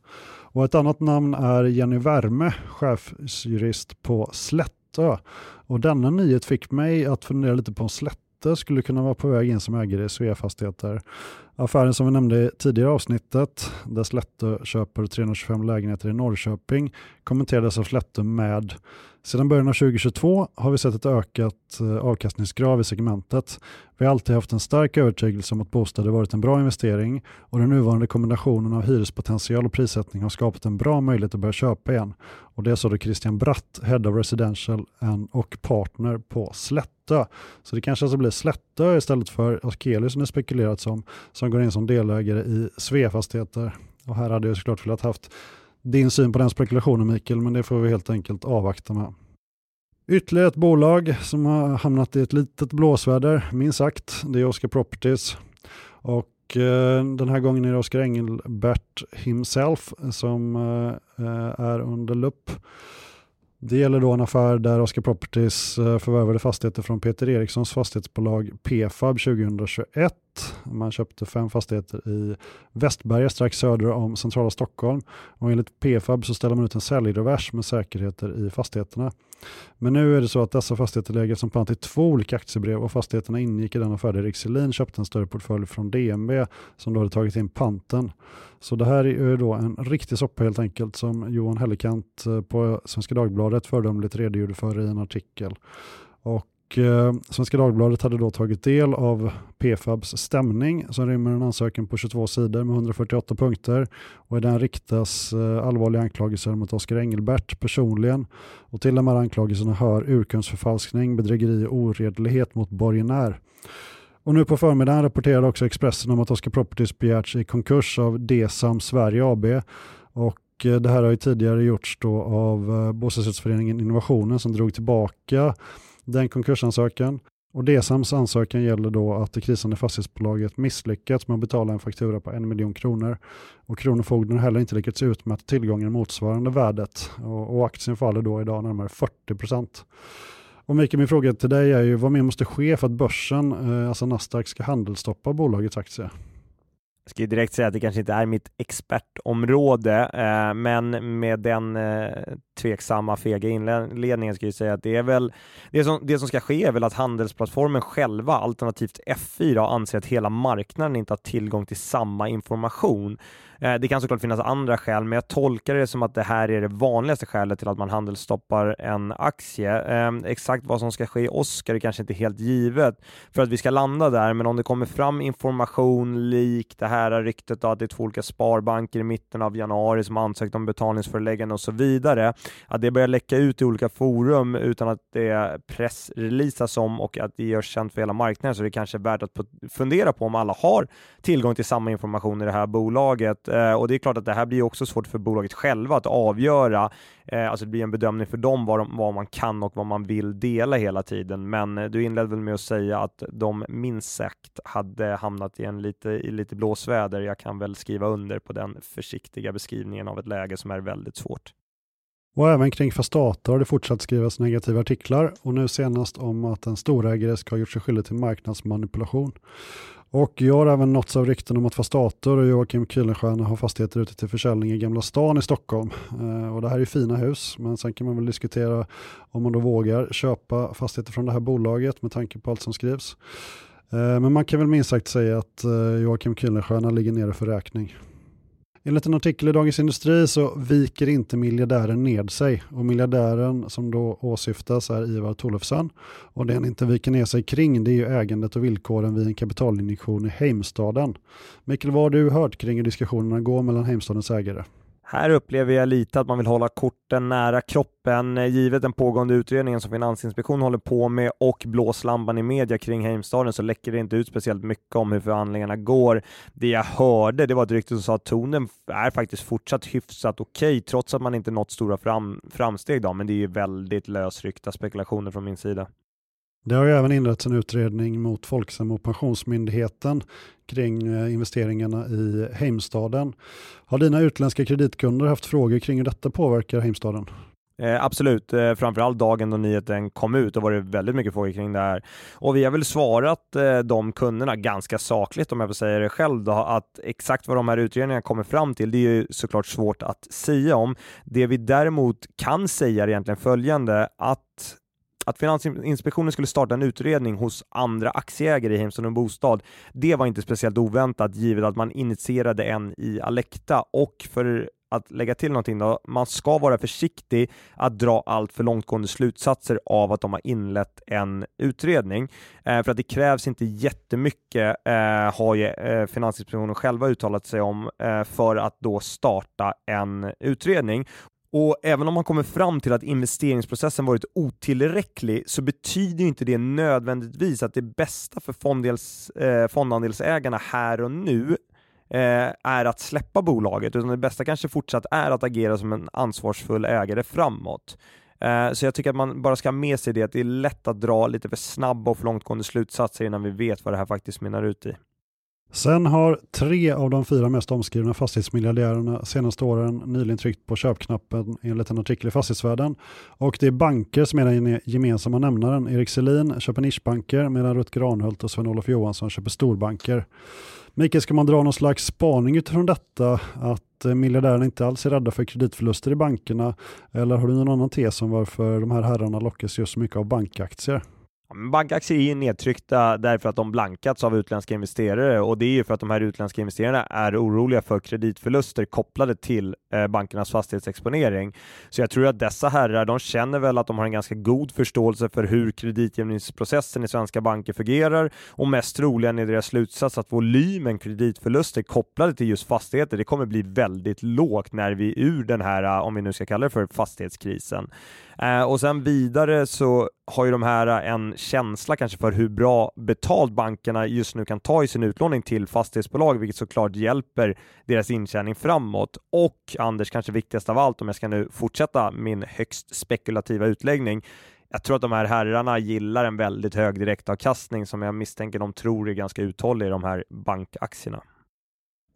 Och ett annat namn är Jenny Värme, chefsjurist på Slättö. Och denna nyhet fick mig att fundera lite på om Slättö skulle kunna vara på väg in som ägare i Svea Fastigheter. Affären som vi nämnde i tidigare avsnittet, där Slättö köper 325 lägenheter i Norrköping, kommenterades av Slättö med sedan början av 2022 har vi sett ett ökat eh, avkastningskrav i segmentet. Vi har alltid haft en stark övertygelse om att bostäder varit en bra investering och den nuvarande kombinationen av hyrespotential och prissättning har skapat en bra möjlighet att börja köpa igen. Och det sa då Christian Bratt, Head of Residential och partner på Slättö. Så det kanske alltså blir Slättö istället för Akelius som det spekulerats om, som går in som delägare i Sveafastigheter. Och här hade jag såklart velat haft din syn på den spekulationen Mikael, men det får vi helt enkelt avvakta med. Ytterligare ett bolag som har hamnat i ett litet blåsväder, minst sagt, det är Oscar Properties. Och eh, den här gången är det Oskar Engelbert himself som eh, eh, är under lupp. Det gäller då en affär där Oscar Properties eh, förvärvade fastigheter från Peter Erikssons fastighetsbolag PFAB 2021. Man köpte fem fastigheter i Västberga strax söder om centrala Stockholm och enligt PFAB så ställer man ut en säljrevers med säkerheter i fastigheterna. Men nu är det så att dessa fastigheter lägger som pant i två olika aktiebrev och fastigheterna ingick i den affär där Rikselin köpte en större portfölj från DNB som då hade tagit in panten. Så det här är då en riktig soppa helt enkelt som Johan Hellekant eh, på Svenska Dagbladet föredömligt redogjorde för i en artikel. Och eh, Svenska Dagbladet hade då tagit del av PFABs stämning som rymmer en ansökan på 22 sidor med 148 punkter och i den riktas eh, allvarliga anklagelser mot Oskar Engelbert personligen och till de här anklagelserna hör urkundsförfalskning, bedrägeri och oredlighet mot borgenär. Och nu på förmiddagen rapporterade också Expressen om att Oscar Properties begärts i konkurs av DESAM Sverige AB. Och eh, det här har ju tidigare gjorts då av eh, Bostadsrättsföreningen Innovationen som drog tillbaka den konkursansökan. Och DSAMs ansökan gäller då att det krisande fastighetsbolaget misslyckats med att betala en faktura på en miljon kronor. Och Kronofogden har heller inte lyckats utmäta tillgången motsvarande värdet. Och, och aktien faller då idag närmare 40 procent. Och Mikael, min fråga till dig är ju vad mer måste ske för att börsen, eh, alltså Nasdaq, ska handelsstoppa bolagets aktie? Jag ska direkt säga att det kanske inte är mitt expertområde, eh, men med den eh, tveksamma, fega inledningen ska jag säga att det är väl det som, det som ska ske är väl att handelsplattformen själva, alternativt F4, anser att hela marknaden inte har tillgång till samma information. Eh, det kan såklart finnas andra skäl, men jag tolkar det som att det här är det vanligaste skälet till att man handelsstoppar en aktie. Ehm, exakt vad som ska ske i Oscar är kanske inte helt givet för att vi ska landa där, men om det kommer fram information lik det här ryktet att det är två olika sparbanker i mitten av januari som ansökt om betalningsföreläggande och så vidare, att det börjar läcka ut i olika forum utan att det pressreleasas om och att det görs känt för hela marknaden så det är kanske är värt att fundera på om alla har tillgång till samma information i det här bolaget Eh, och det är klart att det här blir också svårt för bolaget själva att avgöra. Eh, alltså det blir en bedömning för dem vad, de, vad man kan och vad man vill dela hela tiden. Men eh, du inledde väl med att säga att de minst sagt hade hamnat i, en lite, i lite blåsväder. Jag kan väl skriva under på den försiktiga beskrivningen av ett läge som är väldigt svårt. Och även kring Fastata har det fortsatt skrivas negativa artiklar och nu senast om att en storägare ska ha gjort sig skyldig till marknadsmanipulation. Och jag har även nåtts av rykten om att Fastator och Joakim Kühlenstierna har fastigheter ute till försäljning i Gamla stan i Stockholm. Eh, och det här är fina hus, men sen kan man väl diskutera om man då vågar köpa fastigheter från det här bolaget med tanke på allt som skrivs. Eh, men man kan väl minst sagt säga att eh, Joakim Kühlenstierna ligger nere för räkning. Enligt en artikel i Dagens Industri så viker inte miljardären ned sig och miljardären som då åsyftas är Ivar Tolofsson och det han inte viker ner sig kring det är ju ägandet och villkoren vid en kapitalinjektion i Heimstaden. Mikael, vad har du hört kring hur diskussionerna går mellan Heimstadens ägare? Här upplever jag lite att man vill hålla korten nära kroppen eh, givet den pågående utredningen som Finansinspektionen håller på med och blåslampan i media kring Heimstaden så läcker det inte ut speciellt mycket om hur förhandlingarna går. Det jag hörde det var ett rykte som sa att tonen är faktiskt fortsatt hyfsat okej okay, trots att man inte nått stora fram, framsteg då, men det är ju väldigt lösryckta spekulationer från min sida. Det har ju även inrätts en utredning mot Folksam och Pensionsmyndigheten kring eh, investeringarna i Heimstaden. Har dina utländska kreditkunder haft frågor kring hur detta påverkar Heimstaden? Eh, absolut, eh, framförallt dagen då nyheten kom ut, då var det väldigt mycket frågor kring det här. Och vi har väl svarat eh, de kunderna ganska sakligt, om jag får säga det själv, då, att exakt vad de här utredningarna kommer fram till, det är ju såklart svårt att säga om. Det vi däremot kan säga är egentligen följande, att att Finansinspektionen skulle starta en utredning hos andra aktieägare i Heimstad och Bostad, det var inte speciellt oväntat givet att man initierade en i Alekta och för att lägga till någonting då, man ska vara försiktig att dra allt för långtgående slutsatser av att de har inlett en utredning. Eh, för att det krävs inte jättemycket, eh, har ju eh, Finansinspektionen själva uttalat sig om, eh, för att då starta en utredning. Och även om man kommer fram till att investeringsprocessen varit otillräcklig så betyder inte det nödvändigtvis att det bästa för fondels, eh, fondandelsägarna här och nu eh, är att släppa bolaget, utan det bästa kanske fortsatt är att agera som en ansvarsfull ägare framåt. Eh, så jag tycker att man bara ska ha med sig det, att det är lätt att dra lite för snabba och för långtgående slutsatser innan vi vet vad det här faktiskt mynnar ut i. Sen har tre av de fyra mest omskrivna fastighetsmiljardärerna senaste åren nyligen tryckt på köpknappen enligt en artikel i Fastighetsvärlden. Och det är banker som är den gemensamma nämnaren. Erik Selin köper nischbanker medan Rutger Granhult och Sven-Olof Johansson köper storbanker. Mikael, ska man dra någon slags spaning utifrån detta att eh, miljardärerna inte alls är rädda för kreditförluster i bankerna? Eller har du någon annan tes om varför de här herrarna lockas just så mycket av bankaktier? Bankaktier är nedtryckta därför att de blankats av utländska investerare och det är ju för att de här utländska investerarna är oroliga för kreditförluster kopplade till eh, bankernas fastighetsexponering. Så jag tror att dessa herrar, de känner väl att de har en ganska god förståelse för hur kreditgivningsprocessen i svenska banker fungerar och mest troligen är deras slutsats att volymen kreditförluster kopplade till just fastigheter, det kommer bli väldigt lågt när vi är ur den här, om vi nu ska kalla det för fastighetskrisen. Eh, och sen vidare så har ju de här eh, en känsla kanske för hur bra betalt bankerna just nu kan ta i sin utlåning till fastighetsbolag, vilket såklart hjälper deras intjäning framåt. Och Anders, kanske viktigast av allt, om jag ska nu fortsätta min högst spekulativa utläggning, jag tror att de här herrarna gillar en väldigt hög direktavkastning som jag misstänker de tror är ganska uthållig i de här bankaktierna.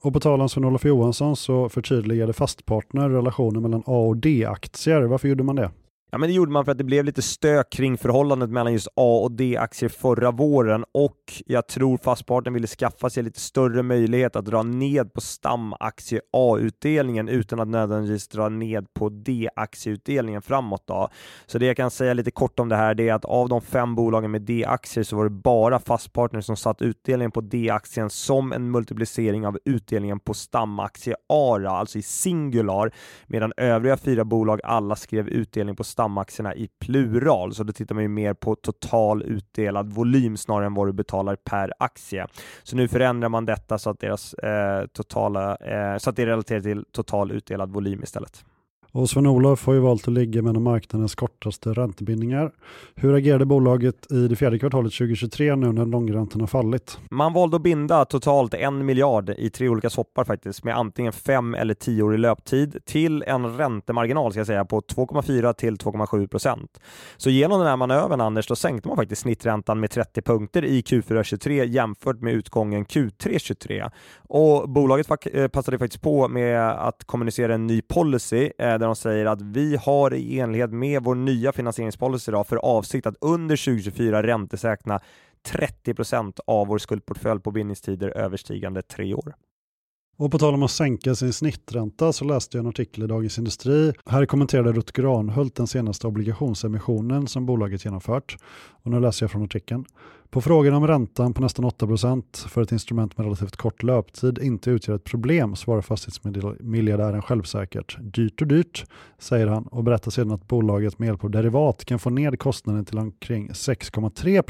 Och på tal om Sven-Olof Johansson så förtydligade Fastpartner relationen mellan A och D-aktier. Varför gjorde man det? Ja, men det gjorde man för att det blev lite stök kring förhållandet mellan just A och D-aktier förra våren och jag tror Fastpartner ville skaffa sig lite större möjlighet att dra ned på stamaktie A-utdelningen utan att nödvändigtvis dra ned på D-aktieutdelningen framåt. Då. Så det jag kan säga lite kort om det här det är att av de fem bolagen med D-aktier så var det bara Fastpartner som satt utdelningen på D-aktien som en multiplicering av utdelningen på stamaktie A, alltså i singular, medan övriga fyra bolag alla skrev utdelning på stamaktie stamaktierna i plural, så då tittar man ju mer på total utdelad volym snarare än vad du betalar per aktie. Så nu förändrar man detta så att, deras, eh, totala, eh, så att det är relaterat till total utdelad volym istället. Och Sven-Olof har ju valt att ligga med en av marknadens kortaste räntebindningar. Hur agerade bolaget i det fjärde kvartalet 2023 nu när långräntan har fallit? Man valde att binda totalt en miljard i tre olika soppar faktiskt med antingen fem eller tio år i löptid till en räntemarginal ska jag säga på 2,4 till 2,7 procent. Så genom den här manövern Anders, då sänkte man faktiskt snitträntan med 30 punkter i Q4 23 jämfört med utgången Q3 23. Och bolaget eh, passade faktiskt på med att kommunicera en ny policy eh, där de säger att vi har i enlighet med vår nya finansieringspolicy då, för avsikt att under 2024 räntesäkra 30% av vår skuldportfölj på bindningstider överstigande tre år. Och på tal om att sänka sin snittränta så läste jag en artikel i Dagens Industri. Här kommenterade Rutger Granhult den senaste obligationsemissionen som bolaget genomfört. Och nu läser jag från artikeln. På frågan om räntan på nästan 8% för ett instrument med relativt kort löptid inte utgör ett problem svarar fastighetsmiljardären självsäkert. Dyrt och dyrt, säger han och berättar sedan att bolaget med hjälp av derivat kan få ned kostnaden till omkring 6,3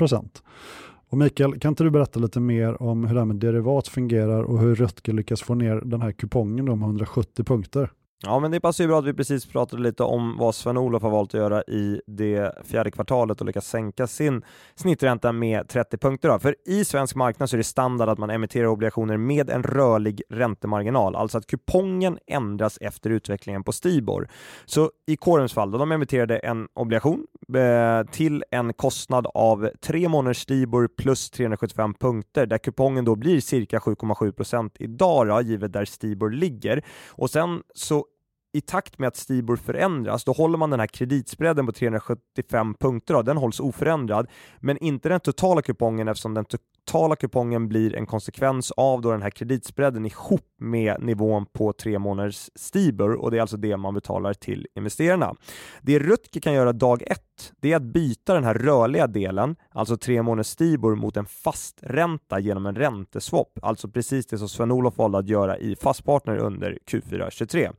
och Mikael, kan inte du berätta lite mer om hur det här med derivat fungerar och hur Röttger lyckas få ner den här kupongen om 170 punkter? Ja, men det passar ju bra att vi precis pratade lite om vad Sven-Olof har valt att göra i det fjärde kvartalet och lyckas sänka sin snittränta med 30 punkter. Då. För i svensk marknad så är det standard att man emitterar obligationer med en rörlig räntemarginal, alltså att kupongen ändras efter utvecklingen på Stibor. Så i Corums fall, då de emitterade en obligation eh, till en kostnad av tre månaders Stibor plus 375 punkter, där kupongen då blir cirka 7,7 procent idag, då, givet där Stibor ligger. Och sen så i takt med att Stibor förändras, då håller man den här kreditspreaden på 375 punkter, då, den hålls oförändrad, men inte den totala kupongen eftersom den totala kupongen blir en konsekvens av då den här kreditspreaden ihop med nivån på tre månaders Stibor och det är alltså det man betalar till investerarna. Det Rutger kan göra dag ett, det är att byta den här rörliga delen, alltså tre månaders Stibor mot en fast ränta genom en ränteswap, alltså precis det som Sven-Olof valde att göra i Fastpartner under Q4 23.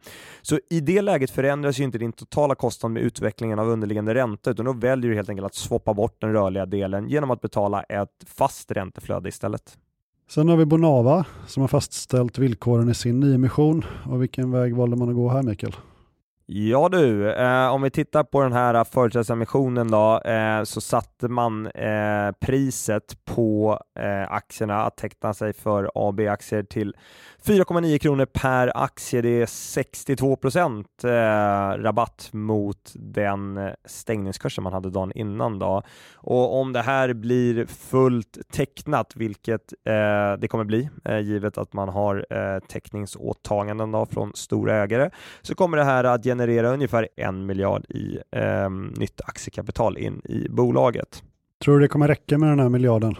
Så i det läget förändras ju inte din totala kostnad med utvecklingen av underliggande ränta, utan då väljer du helt enkelt att swappa bort den rörliga delen genom att betala ett fast ränteflöde istället. Sen har vi Bonava som har fastställt villkoren i sin nyemission och vilken väg valde man att gå här Mikael? Ja du, eh, om vi tittar på den här eh, företrädesemissionen då, eh, så satte man eh, priset på eh, aktierna att teckna sig för AB-aktier till 4,9 kronor per aktie. Det är 62 procent eh, rabatt mot den stängningskursen man hade dagen innan. Då. Och om det här blir fullt tecknat, vilket eh, det kommer bli, eh, givet att man har teckningsåtaganden då från stora ägare, så kommer det här att generera ungefär en miljard i nytt aktiekapital in i bolaget. Tror du det kommer räcka med den här miljarden?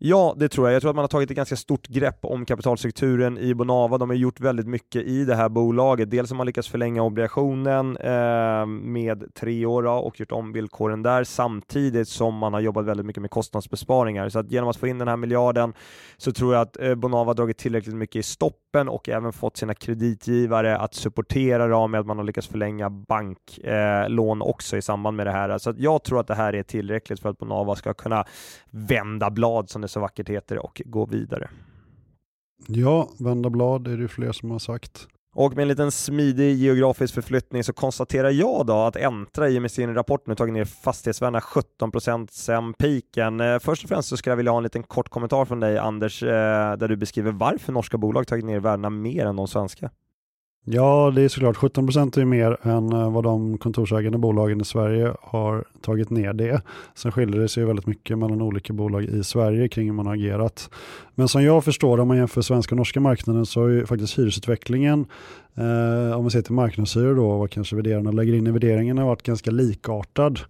Ja, det tror jag. Jag tror att man har tagit ett ganska stort grepp om kapitalstrukturen i Bonava. De har gjort väldigt mycket i det här bolaget. Dels har man lyckats förlänga obligationen eh, med tre år och gjort om villkoren där samtidigt som man har jobbat väldigt mycket med kostnadsbesparingar. Så att genom att få in den här miljarden så tror jag att eh, Bonava har dragit tillräckligt mycket i stoppen och även fått sina kreditgivare att supportera dem med att man har lyckats förlänga banklån eh, också i samband med det här. Så att jag tror att det här är tillräckligt för att Bonava ska kunna vända blad som det så vackert heter och gå vidare. Ja, vända blad är det fler som har sagt. Och med en liten smidig geografisk förflyttning så konstaterar jag då att Entra i och med sin rapport nu tagit ner fastighetsvärdena 17% sen piken. Eh, först och främst så skulle jag vilja ha en liten kort kommentar från dig Anders, eh, där du beskriver varför norska bolag tagit ner värdena mer än de svenska. Ja, det är såklart 17 procent är mer än eh, vad de kontorsägande bolagen i Sverige har tagit ner det. Sen skiljer det sig väldigt mycket mellan olika bolag i Sverige kring hur man har agerat. Men som jag förstår om man jämför svenska och norska marknaden så har ju faktiskt hyresutvecklingen, eh, om man ser till marknadshyror då, vad kanske värderarna lägger in i värderingen har varit ganska likartad.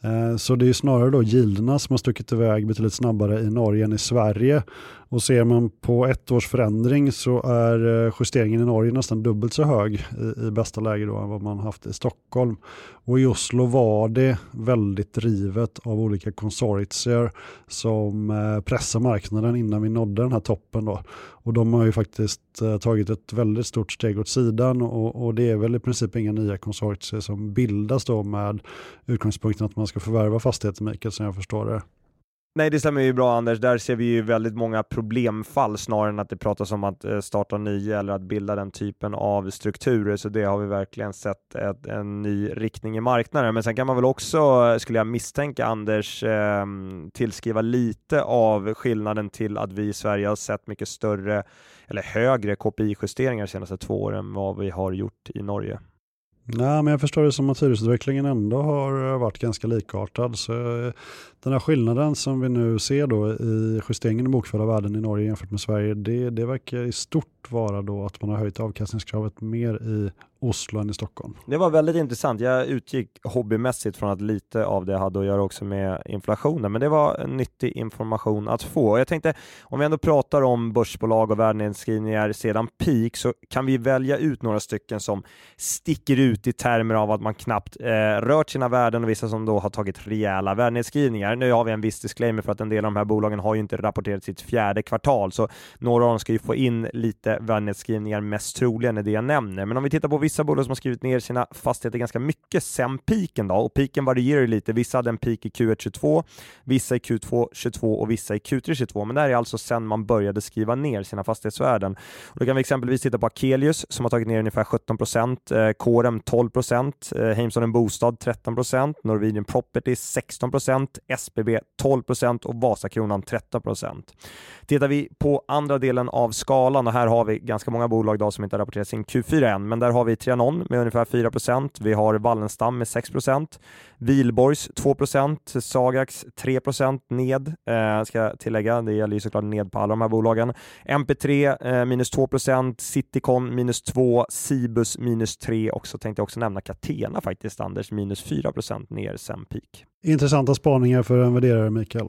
Eh, så det är snarare då yielderna som har stuckit iväg betydligt snabbare i Norge än i Sverige. Och ser man på ett års förändring så är eh, justeringen i Norge nästan dubbelt så hög i, i bästa läge då än vad man haft i Stockholm. Och i Oslo var det väldigt drivet av olika konsortier som eh, pressade marknaden innan vi nådde den här toppen. Då. Och de har ju faktiskt eh, tagit ett väldigt stort steg åt sidan och, och det är väl i princip inga nya konsortier som bildas då med utgångspunkten att man ska förvärva fastigheter, Mikael, som jag förstår det. Nej, det stämmer ju bra Anders. Där ser vi ju väldigt många problemfall snarare än att det pratas om att eh, starta nya eller att bilda den typen av strukturer. Så det har vi verkligen sett ett, en ny riktning i marknaden. Men sen kan man väl också, eh, skulle jag misstänka Anders, eh, tillskriva lite av skillnaden till att vi i Sverige har sett mycket större eller högre KPI-justeringar de senaste två åren än vad vi har gjort i Norge. Nej, men jag förstår det som att hyresutvecklingen ändå har eh, varit ganska likartad. Så eh, den här skillnaden som vi nu ser då i justeringen i bokförda värden i Norge jämfört med Sverige, det, det verkar i stort vara då att man har höjt avkastningskravet mer i Oslo än i Stockholm. Det var väldigt intressant. Jag utgick hobbymässigt från att lite av det hade att göra också med inflationen, men det var nyttig information att få. Jag tänkte, om vi ändå pratar om börsbolag och värdenedskrivningar sedan peak, så kan vi välja ut några stycken som sticker ut i termer av att man knappt eh, rört sina värden och vissa som då har tagit rejäla värdenedskrivningar. Nu har vi en viss disclaimer för att en del av de här bolagen har ju inte rapporterat sitt fjärde kvartal, så några av dem ska ju få in lite värdenedskrivningar mest troligen är det jag nämner. Men om vi tittar på vissa bolag som har skrivit ner sina fastigheter ganska mycket sen piken då, och piken varierar lite. Vissa hade en peak i Q1 22, vissa i Q2 22 och vissa i Q3 22, men det här är alltså sen man började skriva ner sina fastighetsvärden. Och då kan vi exempelvis titta på Akelius som har tagit ner ungefär 17 procent, eh, Corem 12 procent, eh, Heimson Bostad 13 procent, Norwegian Property 16 procent, SBB 12 procent och Vasakronan 13 procent. Tittar vi på andra delen av skalan, och här har vi ganska många bolag idag som inte har rapporterat sin Q4 än, men där har vi Trianon med ungefär 4% Vi har Wallenstam med 6% Vilborgs 2% Sagax 3% ned, eh, ska jag tillägga. Det gäller ju såklart ned på alla de här bolagen. MP3 eh, minus 2% Citycon minus 2, Cibus minus 3 och så tänkte jag också nämna Catena faktiskt, Anders, minus 4 ner sen peak. Intressanta spaningar för en värderare, Mikael.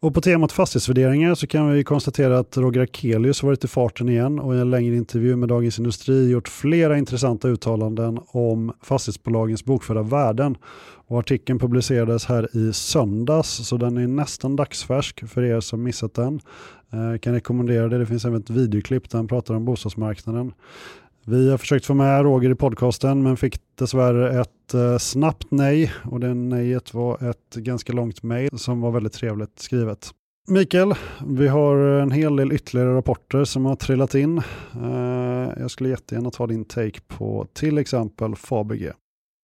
Och på temat fastighetsvärderingar så kan vi konstatera att Roger Akelius varit i farten igen och i en längre intervju med Dagens Industri gjort flera intressanta uttalanden om fastighetsbolagens bokförda värden. Och artikeln publicerades här i söndags så den är nästan dagsfärsk för er som missat den. Eh, jag kan rekommendera det, det finns även ett videoklipp där han pratar om bostadsmarknaden. Vi har försökt få med Roger i podcasten men fick dessvärre ett eh, snabbt nej och det nejet var ett ganska långt mejl som var väldigt trevligt skrivet. Mikael, vi har en hel del ytterligare rapporter som har trillat in. Eh, jag skulle jättegärna ta din take på till exempel Fabege.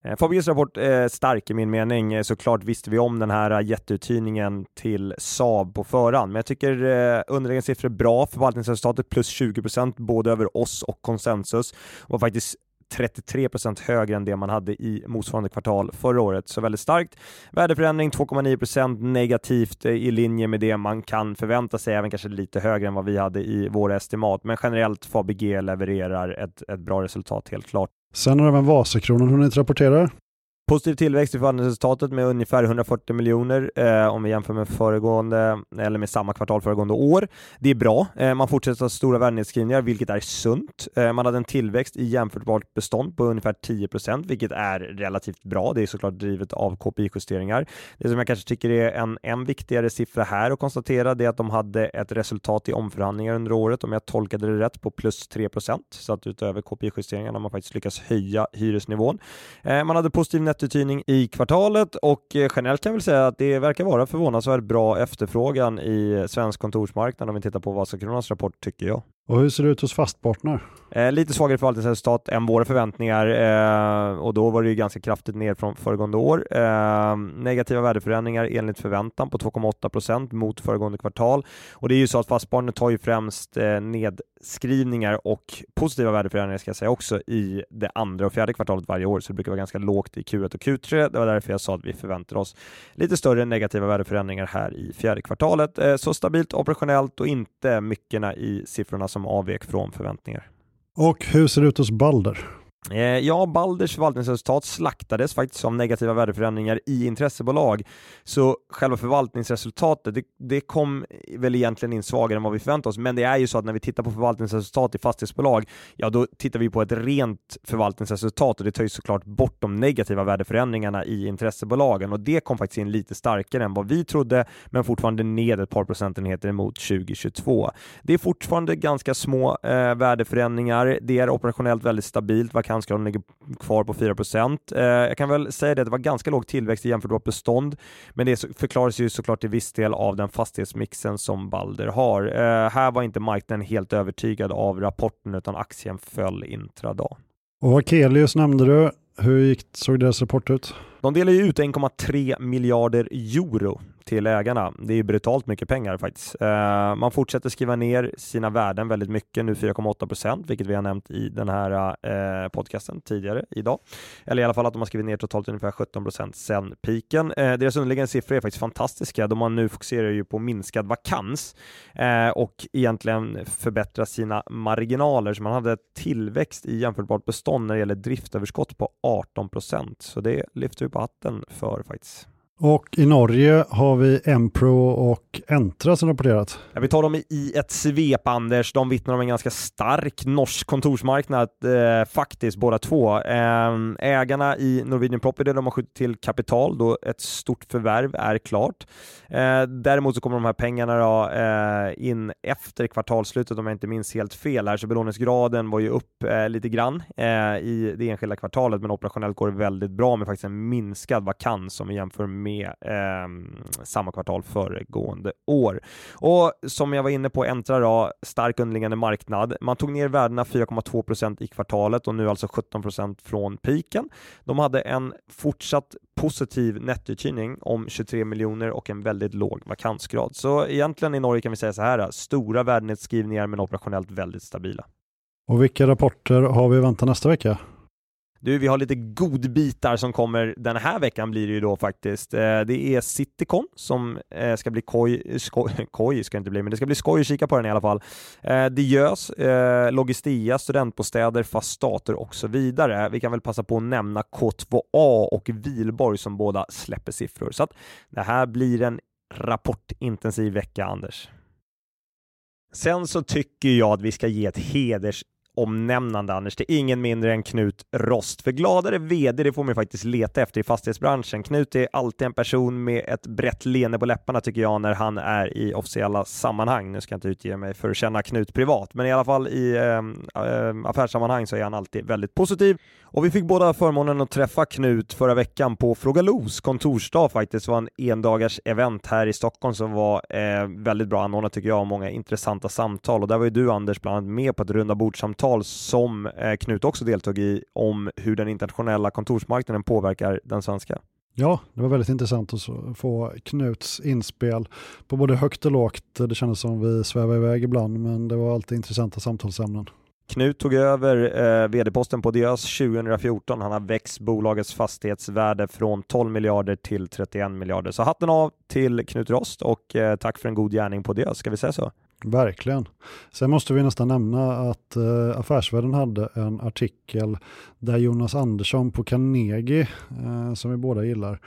Eh, Fabius Fabeges rapport är stark i min mening. Eh, såklart visste vi om den här jätteuthyrningen till Saab på förhand, men jag tycker underliggande siffror är bra. Förvaltningsresultatet plus 20% både över oss och konsensus var faktiskt 33% högre än det man hade i motsvarande kvartal förra året. Så väldigt starkt. Värdeförändring 2,9% negativt i linje med det man kan förvänta sig, även kanske lite högre än vad vi hade i våra estimat. Men generellt Fabege levererar ett, ett bra resultat helt klart. Sen har även Vasakronan hunnit rapportera. Positiv tillväxt i förvaltningsresultatet med ungefär 140 miljoner eh, om vi jämför med föregående eller med samma kvartal föregående år. Det är bra. Eh, man fortsätter ha stora värdenedskrivningar, vilket är sunt. Eh, man hade en tillväxt i jämförbart bestånd på ungefär 10% vilket är relativt bra. Det är såklart drivet av KPI-justeringar. Det som jag kanske tycker är en än viktigare siffra här att konstatera, det är att de hade ett resultat i omförhandlingar under året, om jag tolkade det rätt, på plus 3% så att utöver KPI-justeringarna har man faktiskt lyckats höja hyresnivån. Eh, man hade positiv nettouthyrning i kvartalet och eh, generellt kan jag väl säga att det verkar vara förvånansvärt bra efterfrågan i svensk kontorsmarknad om vi tittar på Vasakronans rapport tycker jag. Och hur ser det ut hos Fastpartner? Eh, lite svagare förvaltningsresultat än våra förväntningar eh, och då var det ju ganska kraftigt ner från föregående år. Eh, negativa värdeförändringar enligt förväntan på 2,8 procent mot föregående kvartal och det är ju så att Fastpartner tar ju främst eh, nedskrivningar och positiva värdeförändringar ska jag säga också i det andra och fjärde kvartalet varje år så det brukar vara ganska lågt i Q1 och Q3. Det var därför jag sa att vi förväntar oss lite större negativa värdeförändringar här i fjärde kvartalet. Eh, så stabilt operationellt och inte mycket i siffrorna som avvek från förväntningar. Och hur ser det ut hos Balder? Eh, ja, Balders förvaltningsresultat slaktades faktiskt av negativa värdeförändringar i intressebolag. Så själva förvaltningsresultatet, det, det, kom väl egentligen in svagare än vad vi förväntade oss. Men det är ju så att när vi tittar på förvaltningsresultat i fastighetsbolag, ja då tittar vi på ett rent förvaltningsresultat och det tar ju såklart bort de negativa värdeförändringarna i intressebolagen och det kom faktiskt in lite starkare än vad vi trodde, men fortfarande ned ett par procentenheter mot 2022. Det är fortfarande ganska små eh, värdeförändringar. Det är operationellt väldigt stabilt. Vad Vansgraden ligger kvar på 4 eh, Jag kan väl säga det att det var ganska låg tillväxt i jämförbart bestånd, men det förklaras ju såklart till viss del av den fastighetsmixen som Balder har. Eh, här var inte marknaden helt övertygad av rapporten, utan aktien föll intradag. Och Akelius nämnde du. Hur gick, såg deras rapport ut? De delar ju ut 1,3 miljarder euro till ägarna. Det är ju brutalt mycket pengar faktiskt. Eh, man fortsätter skriva ner sina värden väldigt mycket, nu 4,8 procent, vilket vi har nämnt i den här eh, podcasten tidigare idag. Eller i alla fall att de har skrivit ner totalt ungefär 17 procent sedan piken. Eh, deras underliggande siffror är faktiskt fantastiska. De har nu fokuserar ju på minskad vakans och egentligen förbättra sina marginaler. Så man hade tillväxt i jämförbart bestånd när det gäller driftöverskott på 18 procent. Så det lyfter vi på hatten för faktiskt. Och i Norge har vi Empro och Entra som rapporterat. Ja, vi tar dem i ett svep Anders. De vittnar om en ganska stark norsk kontorsmarknad eh, faktiskt båda två. Eh, ägarna i Norwegian Property de har skjutit till kapital då ett stort förvärv är klart. Eh, däremot så kommer de här pengarna då, eh, in efter kvartalslutet om jag inte minns helt fel här så belåningsgraden var ju upp eh, lite grann eh, i det enskilda kvartalet men operationellt går det väldigt bra med faktiskt en minskad vakans om vi jämför med med eh, samma kvartal föregående år. Och som jag var inne på, Entra då, stark underliggande marknad. Man tog ner värdena 4,2% i kvartalet och nu alltså 17% från piken. De hade en fortsatt positiv nettouthyrning om 23 miljoner och en väldigt låg vakansgrad. Så egentligen i Norge kan vi säga så här, stora värdenedskrivningar men operationellt väldigt stabila. Och vilka rapporter har vi vänta nästa vecka? Du, vi har lite godbitar som kommer den här veckan blir det ju då faktiskt. Eh, det är Citycon som eh, ska bli koj, skoj, koj ska det inte bli, men det ska bli skoj att kika på den i alla fall. Eh, det görs Logistia, studentbostäder, fast stater och så vidare. Vi kan väl passa på att nämna K2A och Vilborg som båda släpper siffror. Så att det här blir en rapportintensiv vecka, Anders. Sen så tycker jag att vi ska ge ett heders omnämnande Anders. Det är ingen mindre än Knut Rost. För gladare VD, det får man faktiskt leta efter i fastighetsbranschen. Knut är alltid en person med ett brett leende på läpparna tycker jag när han är i officiella sammanhang. Nu ska jag inte utge mig för att känna Knut privat, men i alla fall i eh, eh affärssammanhang så är han alltid väldigt positiv. Och vi fick båda förmånen att träffa Knut förra veckan på Fråga Los kontorsdag faktiskt. Det var en endagars event här i Stockholm som var eh, väldigt bra anordnat tycker jag och många intressanta samtal. Och där var ju du Anders bland annat med på ett runda bordsamtal som eh, Knut också deltog i om hur den internationella kontorsmarknaden påverkar den svenska. Ja, det var väldigt intressant att få Knuts inspel på både högt och lågt. Det kändes som vi svävade iväg ibland, men det var alltid intressanta samtalsämnen. Knut tog över eh, vd-posten på Diös 2014. Han har växt bolagets fastighetsvärde från 12 miljarder till 31 miljarder. Så hatten av till Knut Rost och eh, tack för en god gärning på Diös. Ska vi säga så? Verkligen. Sen måste vi nästan nämna att eh, Affärsvärlden hade en artikel där Jonas Andersson på Carnegie, eh, som vi båda gillar,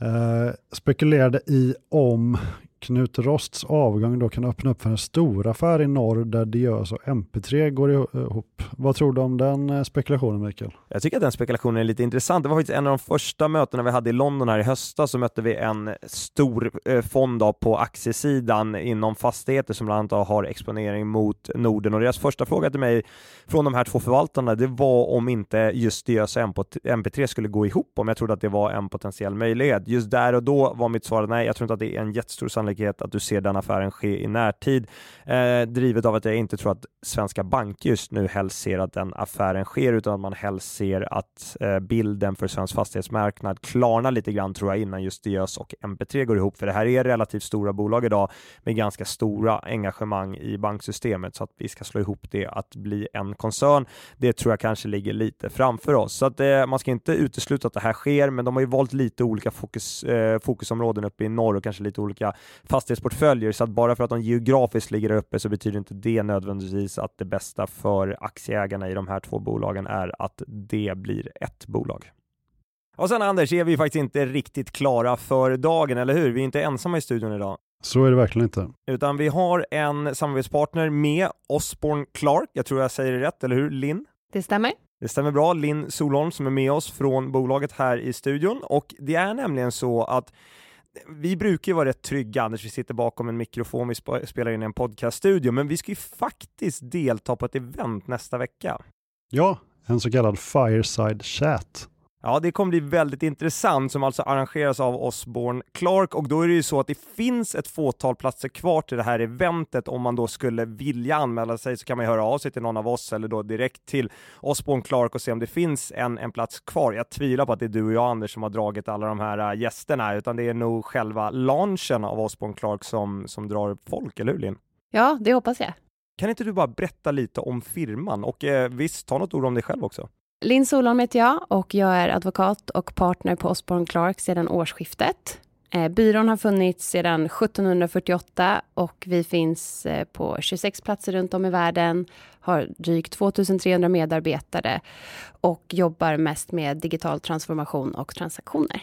eh, spekulerade i om Knut Rosts avgång då kan öppna upp för en stor affär i norr där Diös och MP3 går ihop. Vad tror du om den eh, spekulationen Mikael? Jag tycker att den spekulationen är lite intressant. Det var faktiskt en av de första mötena vi hade i London här i höstas så mötte vi en stor eh, fond på aktiesidan inom fastigheter som bland annat har exponering mot Norden och deras första fråga till mig från de här två förvaltarna det var om inte just Diös och MP3 skulle gå ihop, om jag trodde att det var en potentiell möjlighet. Just där och då var mitt svar nej, jag tror inte att det är en jättestor sannolikhet sannolikhet att du ser den affären ske i närtid, eh, drivet av att jag inte tror att svenska banker just nu helst ser att den affären sker, utan att man helst ser att eh, bilden för svensk fastighetsmarknad klarnar lite grann tror jag innan just Diös och MP3 går ihop, för det här är relativt stora bolag idag med ganska stora engagemang i banksystemet, så att vi ska slå ihop det att bli en koncern, det tror jag kanske ligger lite framför oss. Så att eh, man ska inte utesluta att det här sker, men de har ju valt lite olika fokus, eh, fokusområden uppe i norr och kanske lite olika fastighetsportföljer, så att bara för att de geografiskt ligger uppe så betyder inte det nödvändigtvis att det bästa för aktieägarna i de här två bolagen är att det blir ett bolag. Och sen Anders, är vi faktiskt inte riktigt klara för dagen, eller hur? Vi är inte ensamma i studion idag. Så är det verkligen inte. Utan vi har en samarbetspartner med Osborne Clark. Jag tror jag säger det rätt, eller hur? Linn? Det stämmer. Det stämmer bra. Linn Solholm som är med oss från bolaget här i studion. Och det är nämligen så att vi brukar ju vara rätt trygga, Anders, vi sitter bakom en mikrofon, vi spelar in i en podcaststudio, men vi ska ju faktiskt delta på ett event nästa vecka. Ja, en så kallad Fireside Chat. Ja, det kommer bli väldigt intressant som alltså arrangeras av Osborne Clark och då är det ju så att det finns ett fåtal platser kvar till det här eventet. Om man då skulle vilja anmäla sig så kan man höra av sig till någon av oss eller då direkt till Osborne Clark och se om det finns en, en plats kvar. Jag tvivlar på att det är du och jag Anders som har dragit alla de här äh, gästerna, utan det är nog själva launchen av Osborne Clark som, som drar folk, eller hur Linn? Ja, det hoppas jag. Kan inte du bara berätta lite om firman och eh, visst, ta något ord om dig själv också? Linn Solholm heter jag och jag är advokat och partner på Osborne Clark sedan årsskiftet. Eh, byrån har funnits sedan 1748 och vi finns eh, på 26 platser runt om i världen, har drygt 2300 medarbetare och jobbar mest med digital transformation och transaktioner.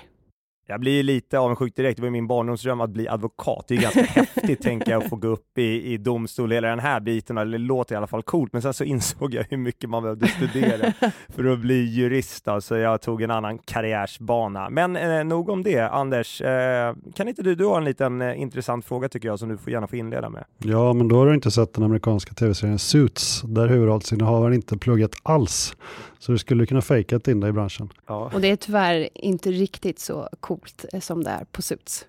Jag blir lite avundsjuk direkt. Det var min barndomsdröm att bli advokat. Det är ganska häftigt, tänker jag, att få gå upp i, i domstol, hela den här biten. Det låter i alla fall coolt, men sen så insåg jag hur mycket man behövde studera för att bli jurist, så alltså jag tog en annan karriärsbana. Men eh, nog om det. Anders, eh, kan inte du, du har en liten eh, intressant fråga tycker jag, som du får gärna får inleda med. Ja, men då har du inte sett den amerikanska tv-serien Suits, där huvudrollsinnehavaren inte pluggat alls. Så du skulle kunna fejkat in dig i branschen. Ja. Och det är tyvärr inte riktigt så coolt eh, som det är på Suits.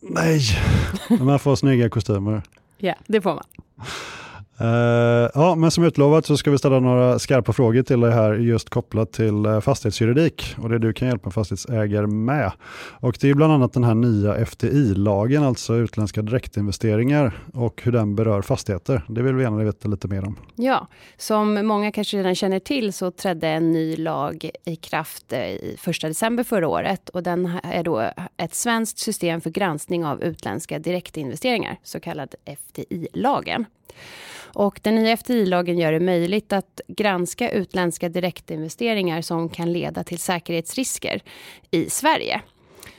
Nej, man får snygga kostymer. Ja, det får man. Uh, ja, men som utlovat så ska vi ställa några skarpa frågor till dig här just kopplat till eh, fastighetsjuridik och det du kan hjälpa fastighetsägare med. Och det är bland annat den här nya FTI-lagen, alltså utländska direktinvesteringar och hur den berör fastigheter. Det vill vi gärna veta lite mer om. Ja, som många kanske redan känner till så trädde en ny lag i kraft eh, i 1 december förra året och den är då ett svenskt system för granskning av utländska direktinvesteringar, så kallad FTI-lagen. Och den nya FDI-lagen gör det möjligt att granska utländska direktinvesteringar som kan leda till säkerhetsrisker i Sverige.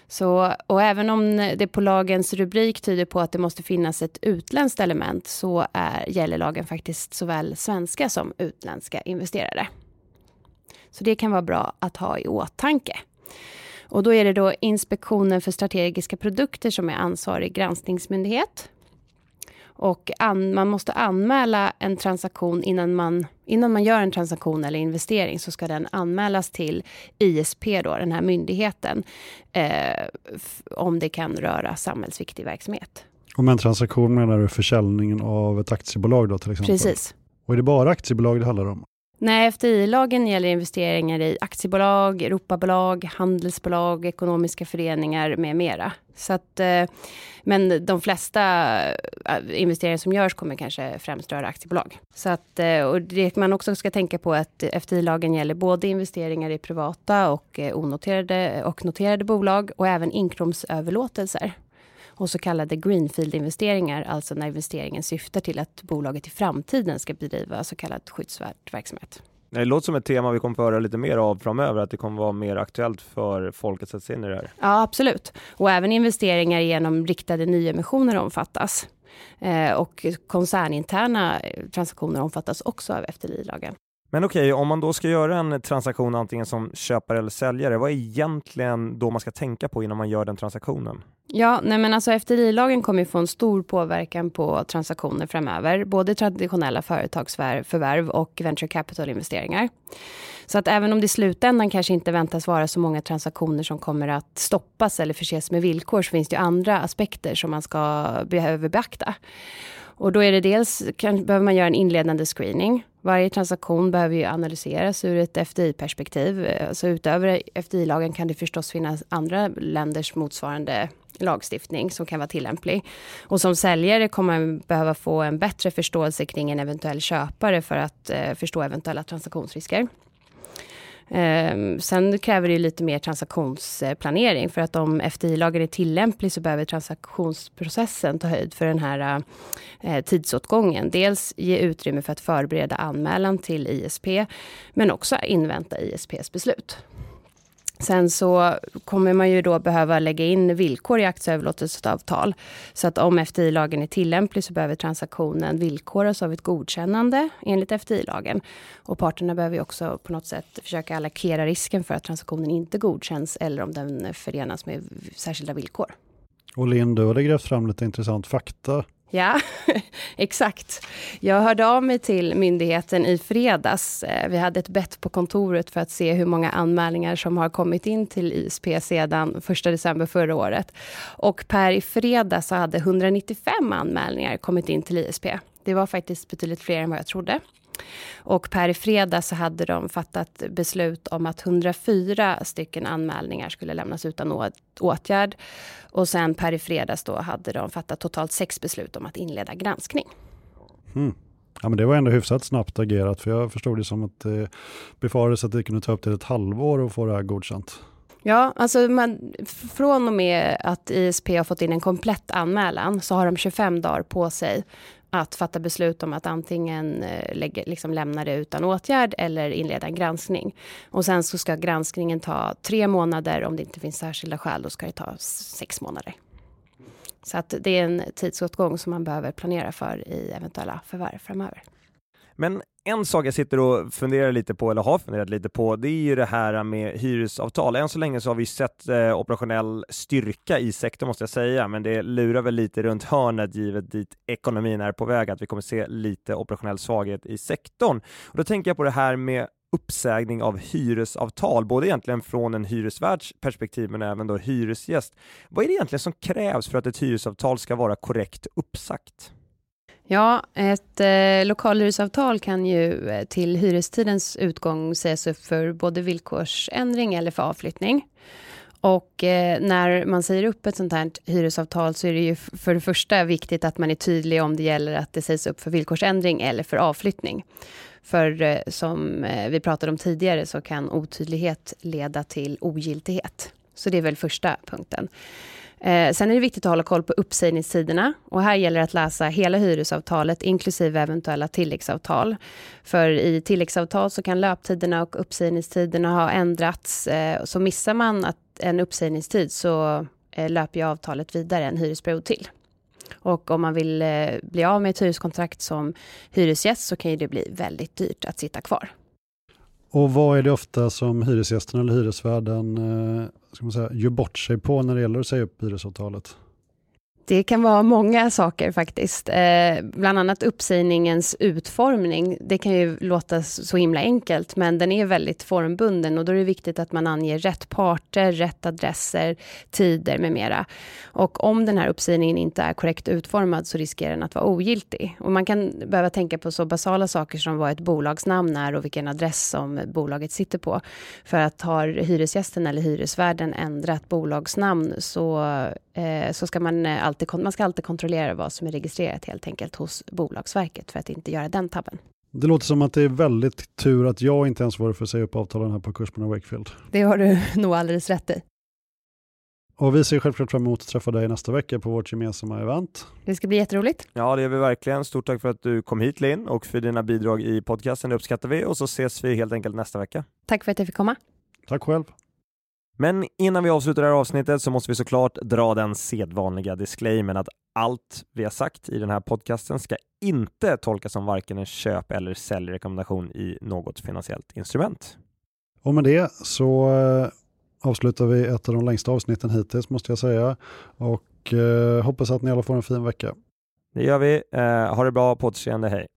Så, och även om det på lagens rubrik tyder på att det måste finnas ett utländskt element så är, gäller lagen faktiskt såväl svenska som utländska investerare. Så det kan vara bra att ha i åtanke. Och då är det då Inspektionen för strategiska produkter som är ansvarig granskningsmyndighet. Och an, man måste anmäla en transaktion innan man, innan man gör en transaktion eller investering så ska den anmälas till ISP, då, den här myndigheten, eh, om det kan röra samhällsviktig verksamhet. Och med en transaktion menar du försäljningen av ett aktiebolag då till exempel? Precis. Och är det bara aktiebolag det handlar om? Nej, FDI-lagen gäller investeringar i aktiebolag, Europabolag, handelsbolag, ekonomiska föreningar med mera. Så att, eh, men de flesta eh, investeringar som görs kommer kanske främst röra aktiebolag. Så att, eh, och det man också ska tänka på är att FDI-lagen gäller både investeringar i privata och onoterade och noterade bolag och även inkomstöverlåtelser och så kallade greenfield-investeringar, alltså när investeringen syftar till att bolaget i framtiden ska bedriva så kallad skyddsvärd verksamhet. Det låter som ett tema vi kommer få höra lite mer av framöver, att det kommer vara mer aktuellt för folk att sätta sig in i det här. Ja, absolut. Och även investeringar genom riktade nyemissioner omfattas. Eh, och koncerninterna transaktioner omfattas också av FDI-lagen. Men okej, okay, om man då ska göra en transaktion antingen som köpare eller säljare, vad är egentligen då man ska tänka på innan man gör den transaktionen? Ja, nej men alltså FDI-lagen kommer ju få en stor påverkan på transaktioner framöver, både traditionella företagsförvärv och venture capital-investeringar. Så att även om det i slutändan kanske inte väntas vara så många transaktioner som kommer att stoppas eller förses med villkor så finns det ju andra aspekter som man ska behöver beakta. Och då är det dels, kan, behöver man göra en inledande screening. Varje transaktion behöver ju analyseras ur ett FDI-perspektiv. Så utöver FDI-lagen kan det förstås finnas andra länders motsvarande lagstiftning som kan vara tillämplig. Och som säljare kommer man behöva få en bättre förståelse kring en eventuell köpare för att eh, förstå eventuella transaktionsrisker. Eh, sen kräver det lite mer transaktionsplanering för att om FDI-lagen är tillämplig så behöver transaktionsprocessen ta höjd för den här eh, tidsåtgången. Dels ge utrymme för att förbereda anmälan till ISP men också invänta ISPs beslut. Sen så kommer man ju då behöva lägga in villkor i aktieöverlåtelseavtal. Så att om FDI-lagen är tillämplig så behöver transaktionen villkoras av ett godkännande enligt FDI-lagen. Och parterna behöver ju också på något sätt försöka allokera risken för att transaktionen inte godkänns eller om den förenas med särskilda villkor. Och Linn, du har grävt fram lite intressant fakta Ja, exakt. Jag hörde av mig till myndigheten i fredags. Eh, vi hade ett bett på kontoret för att se hur många anmälningar som har kommit in till ISP sedan 1 december förra året. Och per i fredags så hade 195 anmälningar kommit in till ISP. Det var faktiskt betydligt fler än vad jag trodde. Och per fredag så hade de fattat beslut om att 104 stycken anmälningar skulle lämnas utan åtgärd. Och sen per fredags då hade de fattat totalt sex beslut om att inleda granskning. Mm. Ja, men det var ändå hyfsat snabbt agerat, för jag förstod det som att det befarades att det kunde ta upp till ett halvår att få det här godkänt. Ja, alltså man, från och med att ISP har fått in en komplett anmälan så har de 25 dagar på sig att fatta beslut om att antingen eh, lägga, liksom lämna det utan åtgärd eller inleda en granskning. Och sen så ska granskningen ta tre månader. Om det inte finns särskilda skäl, då ska det ta sex månader. Så att det är en tidsåtgång som man behöver planera för i eventuella förvärv framöver. Men en sak jag sitter och funderar lite på, eller har funderat lite på, det är ju det här med hyresavtal. Än så länge så har vi sett eh, operationell styrka i sektorn måste jag säga, men det lurar väl lite runt hörnet givet dit ekonomin är på väg, att vi kommer se lite operationell svaghet i sektorn. Och då tänker jag på det här med uppsägning av hyresavtal, både egentligen från en hyresvärds perspektiv men även då hyresgäst. Vad är det egentligen som krävs för att ett hyresavtal ska vara korrekt uppsagt? Ja, ett eh, lokalhyresavtal kan ju eh, till hyrestidens utgång sägas upp för både villkorsändring eller för avflyttning. Och eh, när man säger upp ett sånt här hyresavtal så är det ju för det första viktigt att man är tydlig om det gäller att det sägs upp för villkorsändring eller för avflyttning. För eh, som eh, vi pratade om tidigare så kan otydlighet leda till ogiltighet. Så det är väl första punkten. Eh, sen är det viktigt att hålla koll på uppsägningstiderna och här gäller det att läsa hela hyresavtalet inklusive eventuella tilläggsavtal. För i tilläggsavtal så kan löptiderna och uppsägningstiderna ha ändrats. Eh, så missar man att en uppsägningstid så eh, löper ju avtalet vidare en hyresperiod till. Och om man vill eh, bli av med ett hyreskontrakt som hyresgäst så kan ju det bli väldigt dyrt att sitta kvar. Och vad är det ofta som hyresgästen eller hyresvärden eh, ska man säga, gör bort sig på när det gäller att säga upp hyresavtalet? Det kan vara många saker faktiskt. Eh, bland annat uppsägningens utformning. Det kan ju låta så himla enkelt, men den är väldigt formbunden och då är det viktigt att man anger rätt parter, rätt adresser, tider med mera. Och om den här uppsägningen inte är korrekt utformad så riskerar den att vara ogiltig. Och man kan behöva tänka på så basala saker som vad ett bolagsnamn är och vilken adress som bolaget sitter på. För att har hyresgästen eller hyresvärden ändrat bolagsnamn så, så ska man alltid alltid, man ska alltid kontrollera vad som är registrerat helt enkelt hos Bolagsverket för att inte göra den tabben. Det låter som att det är väldigt tur att jag inte ens var för att säga upp avtalen här på Kursman Wakefield. Det har du nog alldeles rätt i. Och vi ser självklart fram emot att träffa dig nästa vecka på vårt gemensamma event. Det ska bli jätteroligt. Ja, det gör vi verkligen. Stort tack för att du kom hit Linn och för dina bidrag i podcasten. Det uppskattar vi och så ses vi helt enkelt nästa vecka. Tack för att jag fick komma. Tack själv. Men innan vi avslutar det här avsnittet så måste vi såklart dra den sedvanliga disclaimern att allt vi har sagt i den här podcasten ska inte tolkas som varken en köp eller säljrekommendation i något finansiellt instrument. Och med det så eh, avslutar vi ett av de längsta avsnitten hittills måste jag säga och eh, hoppas att ni alla får en fin vecka. Det gör vi. Eh, ha det bra, på återseende, hej!